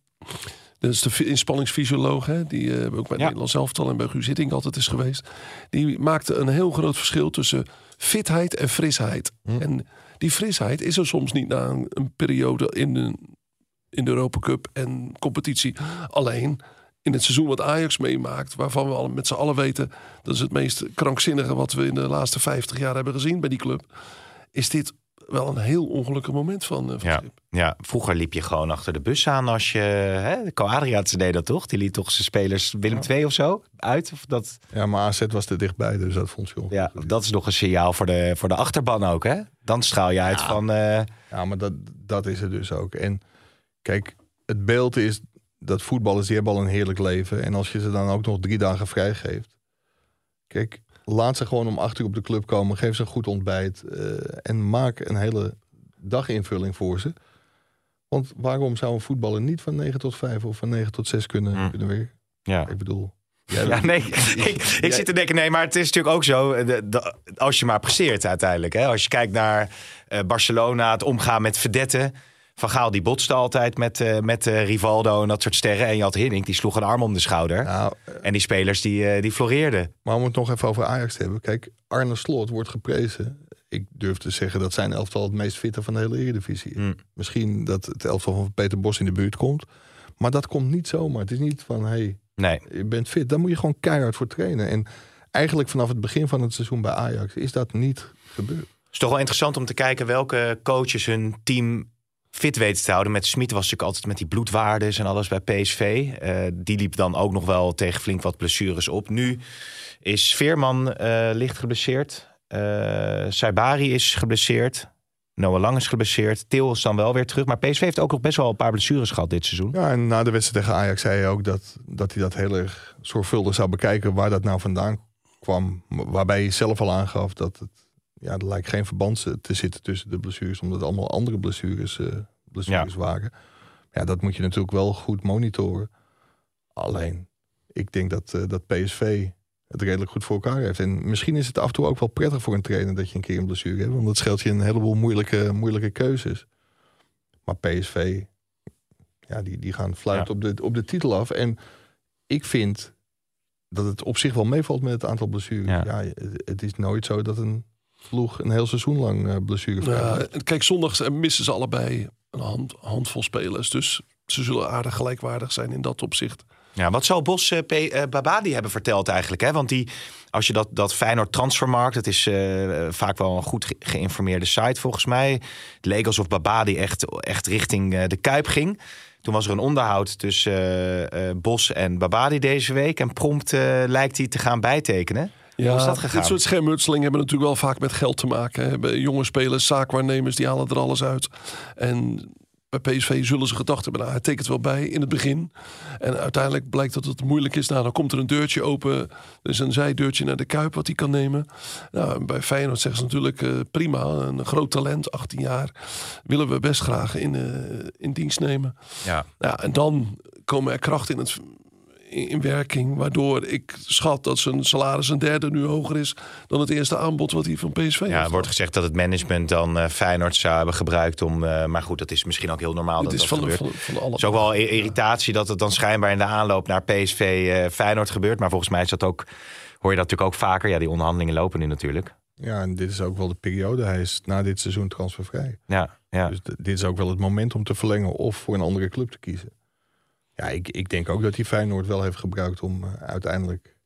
Dat is de inspanningsfysioloog, hè, die eh, ook bij het Ja. Nederlands elftal en bij Guus Hiddink altijd is geweest. Die maakte een heel groot verschil tussen fitheid en frisheid. En die frisheid is er soms niet na een, een periode in de, in de Europa Cup en competitie. Alleen in het seizoen wat Ajax meemaakt, waarvan we al met z'n allen weten dat is het meest krankzinnige wat we in de laatste 50 jaar hebben gezien bij die club, is dit wel een heel ongelukkig moment van, eh, van Ja. Schip. ja, vroeger liep je gewoon achter de bus aan als je... Hè, de Co Adriaatse deed dat toch? Die liet toch zijn spelers Willem II of zo uit? Of dat, Ja, maar AZ was er dichtbij, dus dat vond je ja, dat is nog een signaal voor de, voor de achterban ook, hè? Dan straal je uit van... eh, Ja, maar dat, dat is het dus ook. En kijk, het beeld is dat voetballers die hebben al een heerlijk leven. En als je ze dan ook nog drie dagen vrijgeeft. Kijk, laat ze gewoon om acht uur op de club komen. Geef ze een goed ontbijt. eh, en maak een hele daginvulling voor ze. Want waarom zou een voetballer niet van 9 tot 5 of van 9 tot 6 kunnen, Hmm. kunnen werken? ja. Ik bedoel. jij Ja, nee, [LAUGHS] ik, ik zit te denken, nee, maar het is natuurlijk ook zo, eh, de, de- als je maar presteert uiteindelijk. Hè? Als je kijkt naar eh, Barcelona, het omgaan met verdetten. Van Gaal die botste altijd met, eh, met eh, Rivaldo en dat soort sterren. En je had Hiddink, die sloeg een arm om de schouder. Nou, En die spelers die, eh, die floreerden. Maar om het nog even over Ajax te hebben. Kijk, Arne Slot wordt geprezen. Ik durf te zeggen dat zijn elftal het meest fitte van de hele Eredivisie is. Mm. Misschien dat het elftal van Peter Bos in de buurt komt. Maar dat komt niet zomaar. Het is niet van, hey, Nee, je bent fit. Daar moet je gewoon keihard voor trainen. En eigenlijk vanaf het begin van het seizoen bij Ajax is dat niet gebeurd. Het is toch wel interessant om te kijken welke coaches hun team fit weten te houden. Met Smit was natuurlijk altijd met die bloedwaardes en alles bij PSV. Eh, die liep dan ook nog wel tegen flink wat blessures op. Nu is Veerman eh, licht geblesseerd. Eh Saibari is geblesseerd. Noah Lang is geblesseerd. Til is dan wel weer terug. Maar PSV heeft ook nog best wel een paar blessures gehad dit seizoen. Ja, en na de wedstrijd tegen Ajax zei hij ook dat, dat hij dat heel erg zorgvuldig zou bekijken waar dat nou vandaan kwam. Waarbij hij zelf al aangaf dat het, ja, er lijkt geen verband te zitten tussen de blessures, omdat het allemaal andere blessures, eh, blessures waren. Ja, dat moet je natuurlijk wel goed monitoren. Alleen, ik denk dat, eh, dat PSV het redelijk goed voor elkaar heeft. En misschien is het af en toe ook wel prettig voor een trainer dat je een keer een blessure hebt. Want dat scheelt je een heleboel moeilijke, moeilijke keuzes. Maar PSV, ja, die, die gaan fluit Ja. op, de, op de titel af. En ik vind dat het op zich wel meevalt met het aantal blessures. Ja. Ja. het is nooit zo dat een ploeg een heel seizoen lang uh, blessure Ja, kijk, zondag missen ze allebei een hand, handvol spelers. Dus ze zullen aardig gelijkwaardig zijn in dat opzicht. Ja, wat zou Bos eh, P- eh, Babadi hebben verteld eigenlijk? Hè? Want die, als je dat, dat Feyenoord Transfermarkt, dat is eh, vaak wel een goed ge- geïnformeerde site volgens mij. Het leek alsof Babadi echt, echt richting eh, de Kuip ging. Toen was er een onderhoud tussen eh, eh, Bos en Babadi deze week. En prompt eh, lijkt hij te gaan bijtekenen. Hoe is dat gegaan? Dit soort schermutselingen hebben natuurlijk wel vaak met geld te maken. Hè. Jonge spelers, zaakwaarnemers, die halen er alles uit. En bij PSV zullen ze gedacht hebben, nou, hij tekent wel bij in het begin. En uiteindelijk blijkt dat het moeilijk is. Nou, dan komt er een deurtje open. Er is een zijdeurtje naar de Kuip wat hij kan nemen. Nou, bij Feyenoord zeggen ze natuurlijk eh, prima. Een groot talent, 18 jaar. Willen we best graag in, eh, in dienst nemen. Ja. Ja, en dan komen er krachten in, het, in, in werking. Waardoor ik schat dat zijn salaris een derde nu hoger is dan het eerste aanbod wat hij van PSV Ja, heeft. er wordt gezegd dat het management dan eh, Feyenoord zou hebben gebruikt om... eh, maar goed, dat is misschien ook heel normaal Het dat is dat van, de, gebeurt. van, van alle. Het is ook wel irritatie dat het dan schijnbaar in de aanloop naar PSV eh, Feyenoord gebeurt. Maar volgens mij is dat ook, hoor je dat natuurlijk ook vaker. Ja, die onderhandelingen lopen nu natuurlijk. Ja, en dit is ook wel de periode. Hij is na dit seizoen transfervrij. Ja, ja. Dus dit is ook wel het moment om te verlengen of voor een andere club te kiezen. Ja, ik, ik denk ook dat hij Feyenoord wel heeft gebruikt om eh, uiteindelijk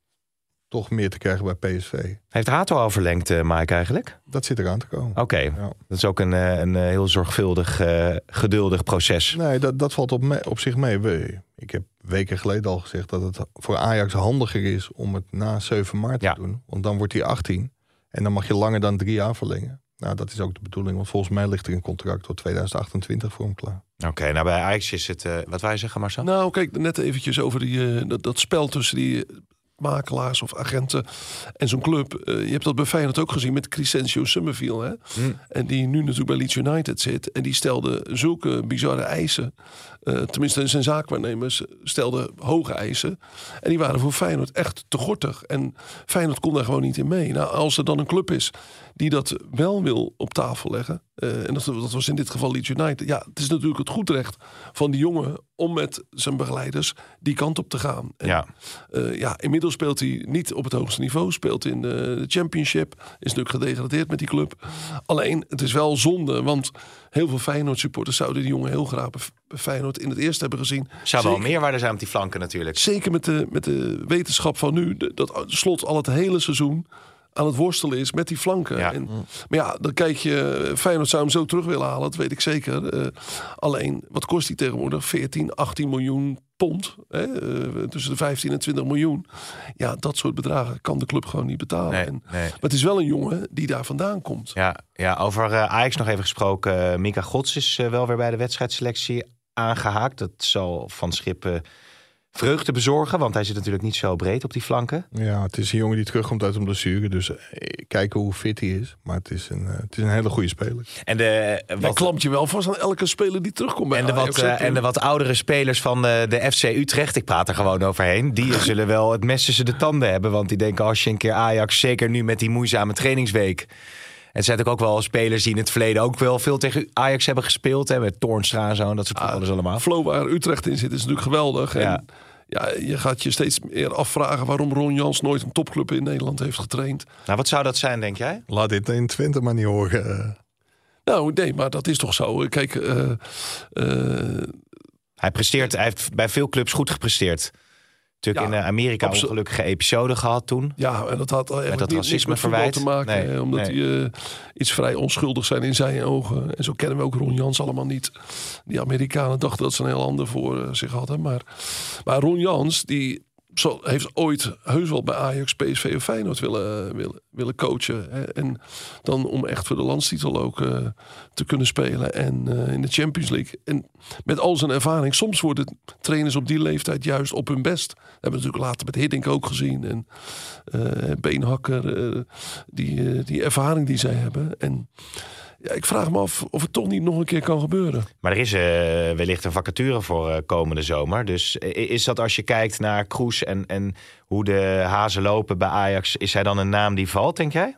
toch meer te krijgen bij PSV. Heeft Hato al verlengd, uh, Mike, eigenlijk? Dat zit eraan te komen. Oké, dat is ook een, een heel zorgvuldig, geduldig proces. Nee, dat, dat valt op, me, op zich mee. Ik heb weken geleden al gezegd dat het voor Ajax handiger is om het na 7 maart te doen. Want dan wordt hij 18 en dan mag je langer dan drie jaar verlengen. Nou, dat is ook de bedoeling, want volgens mij ligt er een contract tot 2028 voor hem klaar. Oké, nou bij Ajax is het, uh, wat wij zeggen Marcel? Nou, kijk, net eventjes over die, uh, dat, dat, spel tussen die makelaars of agenten en zo'n club. Uh, je hebt dat bij Feyenoord ook gezien met Crescencio Summerfield. Hè? Hmm. En die nu natuurlijk bij Leeds United zit. En die stelde zulke bizarre eisen. Tenminste, zijn zaakwaarnemers stelden hoge eisen. En die waren voor Feyenoord echt te gortig. En Feyenoord kon daar gewoon niet in mee. Nou, als er dan een club is die dat wel wil op tafel leggen. Uh, en dat, dat, was in dit geval Leeds United. Ja, het is natuurlijk het goed recht van die jongen om met zijn begeleiders die kant op te gaan. En, ja. Uh, ja, inmiddels speelt hij niet op het hoogste niveau. Speelt in de Championship. Is natuurlijk gedegradeerd met die club. Alleen, het is wel zonde, want heel veel Feyenoord supporters zouden die jongen heel graag bij Feyenoord in het eerste hebben gezien. Zou wel meerwaarde zijn op die flanken natuurlijk. Zeker met de, met de wetenschap van nu. Dat slot al het hele seizoen aan het worstelen is met die flanken. Ja. En, maar ja, dan kijk je, Feyenoord zou hem zo terug willen halen, dat weet ik zeker. Uh, alleen, wat kost hij tegenwoordig? 14, 18 miljoen pond. Hè? Uh, tussen de 15 en 20 miljoen. Ja, dat soort bedragen kan de club gewoon niet betalen. Nee, en, nee. Maar het is wel een jongen die daar vandaan komt. Ja, ja over uh, Ajax nog even gesproken. Mika Gods is wel weer bij de wedstrijdselectie aangehaakt. Dat zal van Schip vreugde bezorgen? Want hij zit natuurlijk niet zo breed op die flanken. Ja, het is een jongen die terugkomt uit een blessure. Dus eh, kijken hoe fit hij is. Maar het is een, uh, het is een hele goede speler. En de, wat, Hij klampt je wel vast aan elke speler die terugkomt. En de, wat, uh, en de wat oudere spelers van de, de FC Utrecht, ik praat er gewoon overheen. Die [LAUGHS] zullen wel het mes tussen de tanden hebben. Want die denken als je een keer Ajax, zeker nu met die moeizame trainingsweek... En zijn ook wel spelers die in het verleden ook wel veel tegen Ajax hebben gespeeld. Hè, met Toornstra en zo. En dat soort ah, alles allemaal. Flow waar Utrecht in zit is natuurlijk geweldig. Ja. En ja, je gaat je steeds meer afvragen waarom Ron Jans nooit een topclub in Nederland heeft getraind. Nou, wat zou dat zijn, denk jij? Laat dit in Twente maar niet horen. Nou, nee, maar dat is toch zo. Kijk, uh, hij presteert, hij heeft bij veel clubs goed gepresteerd natuurlijk in Amerika een ongelukkige episode gehad toen. Ja, en dat had met dat racisme verwijt te maken. omdat die uh, iets vrij onschuldig zijn in zijn ogen. En zo kennen we ook Ron Jans allemaal niet. Die Amerikanen dachten dat ze een heel ander voor uh, zich hadden. Maar, maar Ron Jans, die zo, heeft ooit heus wel bij Ajax, PSV of Feyenoord willen, willen, willen coachen. Hè? En dan om echt voor de landstitel ook uh, te kunnen spelen. En uh, in de Champions League. En met al zijn ervaring. Soms worden trainers op die leeftijd juist op hun best. Dat hebben we natuurlijk later met Hiddink ook gezien. En Beenhakker. die, die ervaring die zij hebben. En ja, ik vraag me af of het toch niet nog een keer kan gebeuren. Maar er is uh, wellicht een vacature voor uh, komende zomer. Dus is dat als je kijkt naar Kroes en, en hoe de hazen lopen bij Ajax... is hij dan een naam die valt, denk jij?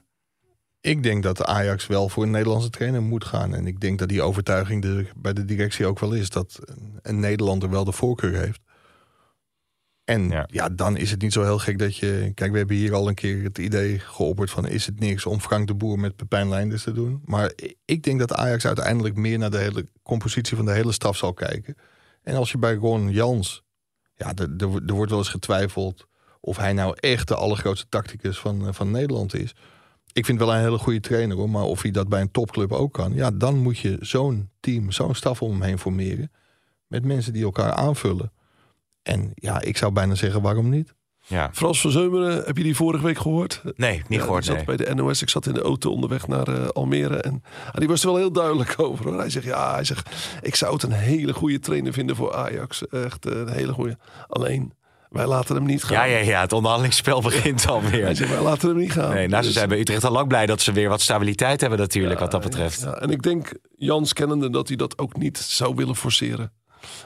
Ik denk dat Ajax wel voor een Nederlandse trainer moet gaan. En ik denk dat die overtuiging de, bij de directie ook wel is... dat een Nederlander wel de voorkeur heeft. En ja. dan is het niet zo heel gek dat je... Kijk, we hebben hier al een keer het idee geopperd van... is het niks om Frank de Boer met Pepijn Leinders te doen? Maar ik denk dat Ajax uiteindelijk meer naar de hele compositie van de hele staf zal kijken. En als je bij Ron Jans... Ja, er, er wordt wel eens getwijfeld of hij nou echt de allergrootste tacticus van, eh, van Nederland is. Ik vind wel een hele goede trainer hoor, maar of hij dat bij een topclub ook kan... ja, dan moet je zo'n team, zo'n staf om hem heen formeren... met mensen die elkaar aanvullen... En ja, ik zou bijna zeggen, waarom niet? Ja. Frans van Zeumeren, heb je die vorige week gehoord? Nee, niet gehoord. Ik zat bij de NOS, ik zat in de auto onderweg naar uh, Almere. En ah, die was er wel heel duidelijk [LAUGHS] over. Hoor. Hij zegt, ja, hij zegt, ik zou het een hele goede trainer vinden voor Ajax. Echt eh, een hele goede. Alleen, wij laten hem niet gaan. Ja, ja, ja het onderhandelingsspel [LAUGHS] begint alweer. Hij zegt, wij laten hem niet gaan. Nee, nou, ze dus- zijn bij Utrecht al lang blij dat ze weer wat stabiliteit hebben natuurlijk, wat dat betreft. Ja, en ik denk, Jans kennende, dat hij dat ook niet zou willen forceren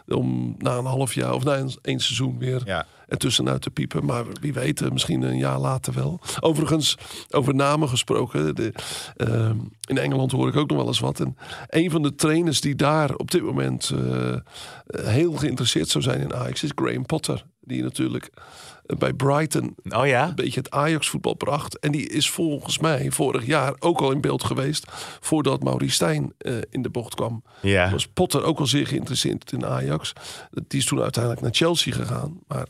om na een half jaar of na een, een seizoen weer ja. ertussenuit te piepen. Maar wie weet, eh, misschien een jaar later wel. Overigens, over namen gesproken. De, uh, in Engeland hoor ik ook nog wel eens wat. En een van de trainers die daar op dit moment uh, heel geïnteresseerd zou zijn in Ajax is Graham Potter. Die natuurlijk bij Brighton oh ja? een beetje het Ajax voetbal bracht. En die is volgens mij vorig jaar ook al in beeld geweest voordat Maurice Stijn uh, in de bocht kwam. Ja. Was Potter ook al zeer geïnteresseerd in Ajax. Die is toen uiteindelijk naar Chelsea gegaan. Maar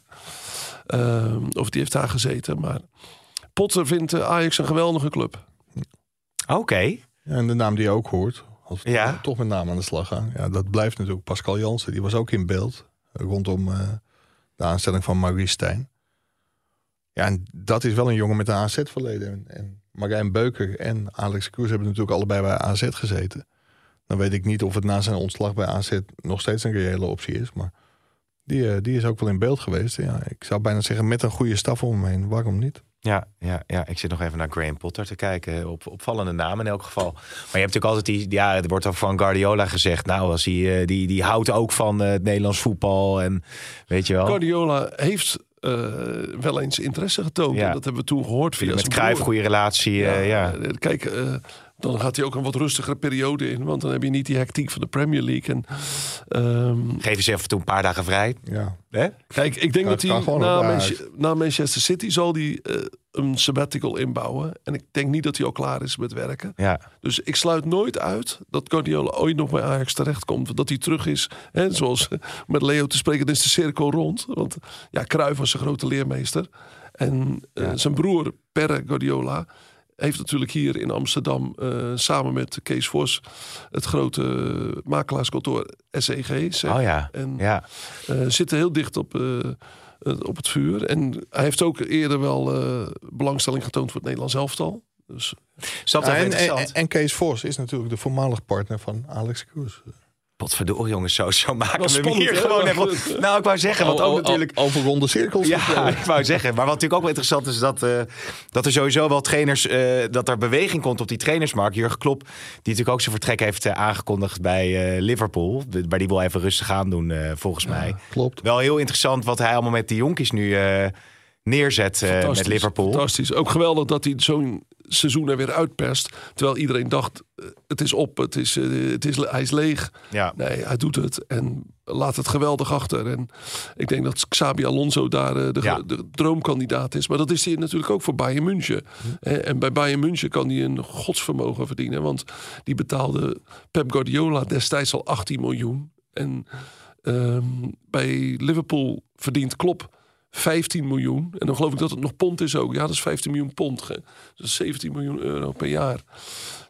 Ehm, of die heeft daar gezeten. Maar Potter vindt eh, Ajax een geweldige club. Oké. Ja, en de naam die je ook hoort, als we Ja. toch met name aan de slag gaan. Ja, dat blijft natuurlijk Pascal Jansen. Die was ook in beeld eh, rondom eh, de aanstelling van Maurice Stijn. Ja, en dat is wel een jongen met een AZ-verleden. En, en Marijn Beuker en Alex Kroes hebben natuurlijk allebei bij AZ gezeten. Dan weet ik niet of het na zijn ontslag bij AZ nog steeds een reële optie is. Maar die, eh, die is ook wel in beeld geweest. Ja, ik zou bijna zeggen met een goede staf om hem heen. Waarom niet? Ja, ja, ja, ik zit nog even naar Graham Potter te kijken. Op, opvallende naam in elk geval. Maar je hebt natuurlijk altijd die... Ja, er wordt ook van Guardiola gezegd... Nou, als hij, eh, die, die houdt ook van eh, het Nederlands voetbal. En weet je wel... Guardiola heeft eh, wel eens interesse getoond. Ja. En dat hebben we toen gehoord via met Cruijff, goede relatie. eh, ja. eh, Kijk, dan gaat hij ook een wat rustigere periode in. Want dan heb je niet die hectiek van de Premier League. En, ehm, Geef eens even toe een paar dagen vrij. Ja, Hè? Kijk, ik denk dat hij na, op Manche- na Manchester City zal hij eh, een sabbatical inbouwen. En ik denk niet dat hij al klaar is met werken. Ja. Dus ik sluit nooit uit dat Guardiola ooit nog bij Ajax terechtkomt. Dat hij terug is, hè, zoals met Leo te spreken, dan is de cirkel rond. Want ja, Cruijff was een grote leermeester. En eh, zijn broer, Perre Guardiola, heeft natuurlijk hier in Amsterdam... eh, samen met Kees Vos het grote makelaarskantoor SEG. Oh ja. En ja. eh, zitten heel dicht op, eh, op het vuur. En hij heeft ook eerder wel eh, belangstelling getoond voor het Nederlands elftal. Dus Ja, en, interessant? en, en Kees Vos is natuurlijk de voormalig partner van Alex Kroes. Potverdorie jongens, zo, zo maken we hem hier gewoon even... Nou, ik wou zeggen, want ook natuurlijk... Over ronde cirkels. Ja, [LAUGHS] ik wou zeggen. Maar wat natuurlijk ook wel interessant is, dat, eh, dat er sowieso wel trainers, eh, dat er beweging komt op die trainersmarkt. Jurgen Klopp, die natuurlijk ook zijn vertrek heeft eh, aangekondigd bij eh, Liverpool. Maar die wil even rustig aan doen, volgens mij. Klopt. Wel heel interessant wat hij allemaal met die jonkies nu eh, neerzet eh, met Liverpool. Fantastisch. Ook geweldig dat hij zo'n seizoen er weer uitperst. Terwijl iedereen dacht, eh, het is op, het is, eh, het is, hij is leeg. Ja. Nee, hij doet het en laat het geweldig achter. En ik denk dat Xabi Alonso daar eh, de, Ja. de droomkandidaat is. Maar dat is hij natuurlijk ook voor Bayern München. En bij Bayern München kan hij een godsvermogen verdienen. Want die betaalde Pep Guardiola destijds al 18 miljoen. En ehm, bij Liverpool verdient Klopp 15 miljoen. En dan geloof ik dat het nog pond is ook. Ja, dat is 15 miljoen pond. Dat is 17 miljoen euro per jaar.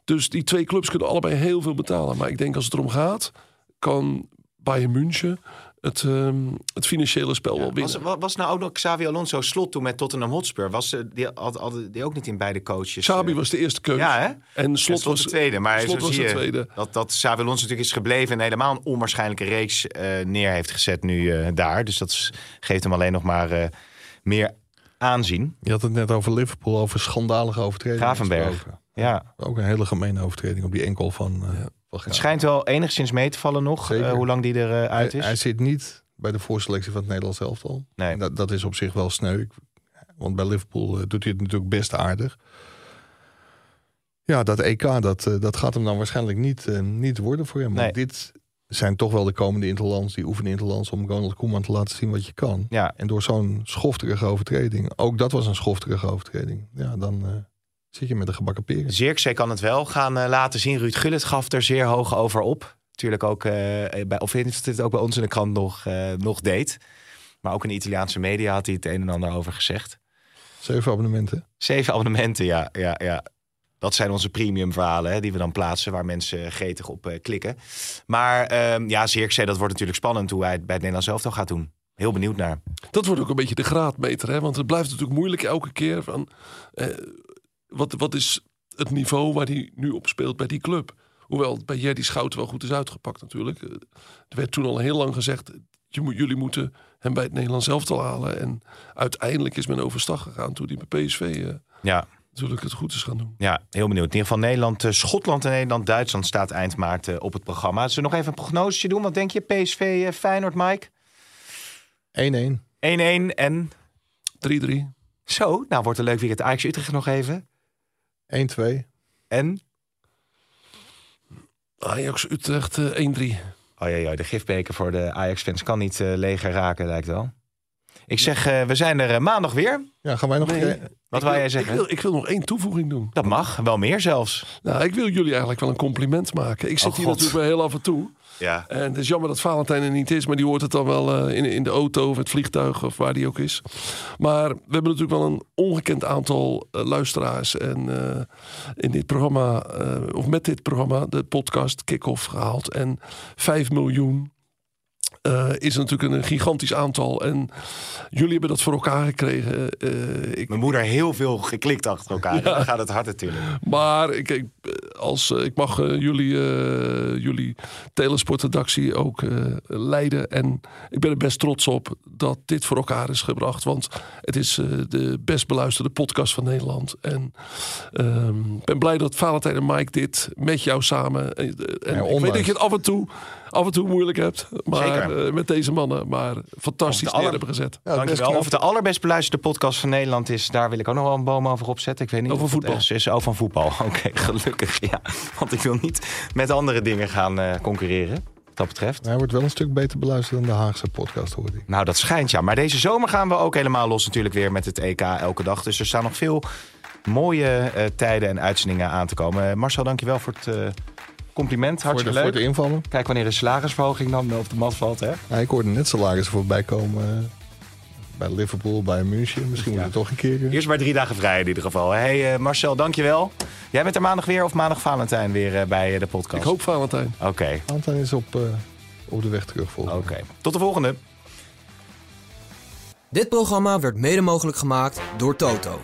Dus die twee clubs kunnen allebei heel veel betalen. Maar ik denk als het erom gaat, kan Bayern München het, ehm, het financiële spel wel Was, winnen. wa- was nou ook nog Xavi Alonso slot toen met Tottenham Hotspur? Was eh, die, had, had die ook niet in beide coaches? Xabi eh, was de eerste keuze. Ja, hè? En En Slot was de tweede. Maar Slot was de tweede. Dat, dat Xavi Alonso natuurlijk is gebleven en helemaal een onwaarschijnlijke reeks eh, neer heeft gezet nu eh, daar. Dus dat is- geeft hem alleen nog maar eh, meer aanzien. Je had het net over Liverpool, over schandalige overtredingen. Gravenberg. Ja. Ook een hele gemene overtreding op die enkel van, eh van Het schijnt wel enigszins mee te vallen nog, eh, hoe lang die eruit uit Hij, is. hij zit niet bij de voorselectie van het Nederlands elftal. Nee. Dat, dat is op zich wel sneu. Want bij Liverpool eh, doet hij het natuurlijk best aardig. Ja, dat EK, dat, eh, dat gaat hem dan waarschijnlijk niet, eh, niet worden voor hem. Nee. Dit zijn toch wel de komende interlands, die oefenen interlands... om Ronald Koeman te laten zien wat je kan. Ja, En door zo'n schofterige overtreding, ook dat was een schofterige overtreding... ja, dan eh, zit je met een gebakken peren. Zirkzee kan het wel gaan eh, laten zien. Ruud Gullit gaf er zeer hoog over op. Natuurlijk ook, eh, bij, of heeft het ook bij ons in de krant nog, eh, nog deed. Maar ook in de Italiaanse media had hij het een en ander over gezegd. Zeven abonnementen. Zeven abonnementen, ja. ja, ja. Dat zijn onze premium verhalen hè, die we dan plaatsen, waar mensen gretig op eh, klikken. Maar ehm ja, Zirkzee, dat wordt natuurlijk spannend hoe hij het bij het Nederlands elftal gaat doen. Heel benieuwd naar. Dat wordt ook een beetje de graadmeter. Hè? Want het blijft natuurlijk moeilijk elke keer. Van, eh, wat, wat is het niveau waar hij nu op speelt bij die club? Hoewel het bij Jerdy Schouten wel goed is uitgepakt natuurlijk. Eh, Er werd toen al heel lang gezegd... Je moet, jullie moeten hem bij het Nederlands elftal halen. En uiteindelijk is men overstag gegaan toen hij bij PSV eh, Ja, natuurlijk het goed is gaan doen. ja, heel benieuwd. In ieder geval Nederland, eh, Schotland en Nederland, Duitsland staat eind maart op het programma. Zullen we nog even een prognosetje doen? Wat denk je? PSV, eh, Feyenoord, Mike? 1-1. 1-1 en 3-3. zo. Nou, wordt een leuk weekend. Ajax Utrecht nog even. 1-2. En? Ajax Utrecht eh, 1-3. Oh ja, ja, de gifbeker voor de Ajax-fans kan niet eh, leger raken, lijkt wel. Ik zeg, eh, we zijn er eh, maandag weer. Ja, gaan wij nog... Nee. eh, Wat Ik wou wil- jij zeggen? Ik wil, ik wil nog één toevoeging doen. Dat mag, wel meer zelfs. Nou, ik wil jullie eigenlijk wel een compliment maken. Ik zit Oh, hier God. natuurlijk wel heel af en toe. Ja. En het is jammer dat Valentijn er niet is, maar die hoort het dan wel eh, in, in de auto of het vliegtuig of waar die ook is. Maar we hebben natuurlijk wel een ongekend aantal eh, luisteraars en eh, in dit programma, of met dit programma, de podcast Kick-Off gehaald. En 5 miljoen eh, is natuurlijk een gigantisch aantal. En jullie hebben dat voor elkaar gekregen. Eh, ik, Mijn moeder heel veel geklikt achter elkaar. Dan gaat het hard natuurlijk. maar ik, ik, als, eh, ik mag jullie, eh, jullie telesportredactie ook eh, leiden. En ik ben er best trots op dat dit voor elkaar is gebracht. Want het is eh, de best beluisterde podcast van Nederland. En ehm, ik ben blij dat Valentijn en Mike dit met jou samen. En ik weet dat je het af en toe, af en toe moeilijk hebt. Maar Zeker. eh, met deze mannen. Maar fantastisch neer aller- hebben gezet. ja, Dankjewel. Of het de allerbest beluisterde podcast van Nederland is, daar wil ik ook nog wel een boom over opzetten. Ik weet niet Over of het voetbal. is. Oh, van voetbal. [LAUGHS] Oké, gelukkig. Ja. Want ik wil niet met andere dingen gaan eh, concurreren. Wat dat betreft. Hij wordt wel een stuk beter beluisterd dan de Haagse podcast, hoorde ik. Nou, dat schijnt ja. Maar deze zomer gaan we ook helemaal los natuurlijk weer met het EK elke dag. Dus er staan nog veel mooie eh, tijden en uitzendingen aan te komen. Marcel, dankjewel voor het eh, compliment. Voor de, Hartstikke voor leuk. de invallen. Kijk wanneer de salarisverhoging dan op de mat valt. Hè? Ja, ik hoorde net salarissen voorbij komen eh, bij Liverpool, bij München. Misschien moet Ja. het toch een keer... eh, Eerst maar drie dagen vrij in ieder geval. Hey eh, Marcel, dankjewel. Jij bent er maandag weer of maandag Valentijn weer bij de podcast? Ik hoop Valentijn. Oké, Anton is op, eh, op de weg terug volgens oké. Tot de volgende. Dit programma werd mede mogelijk gemaakt door Toto.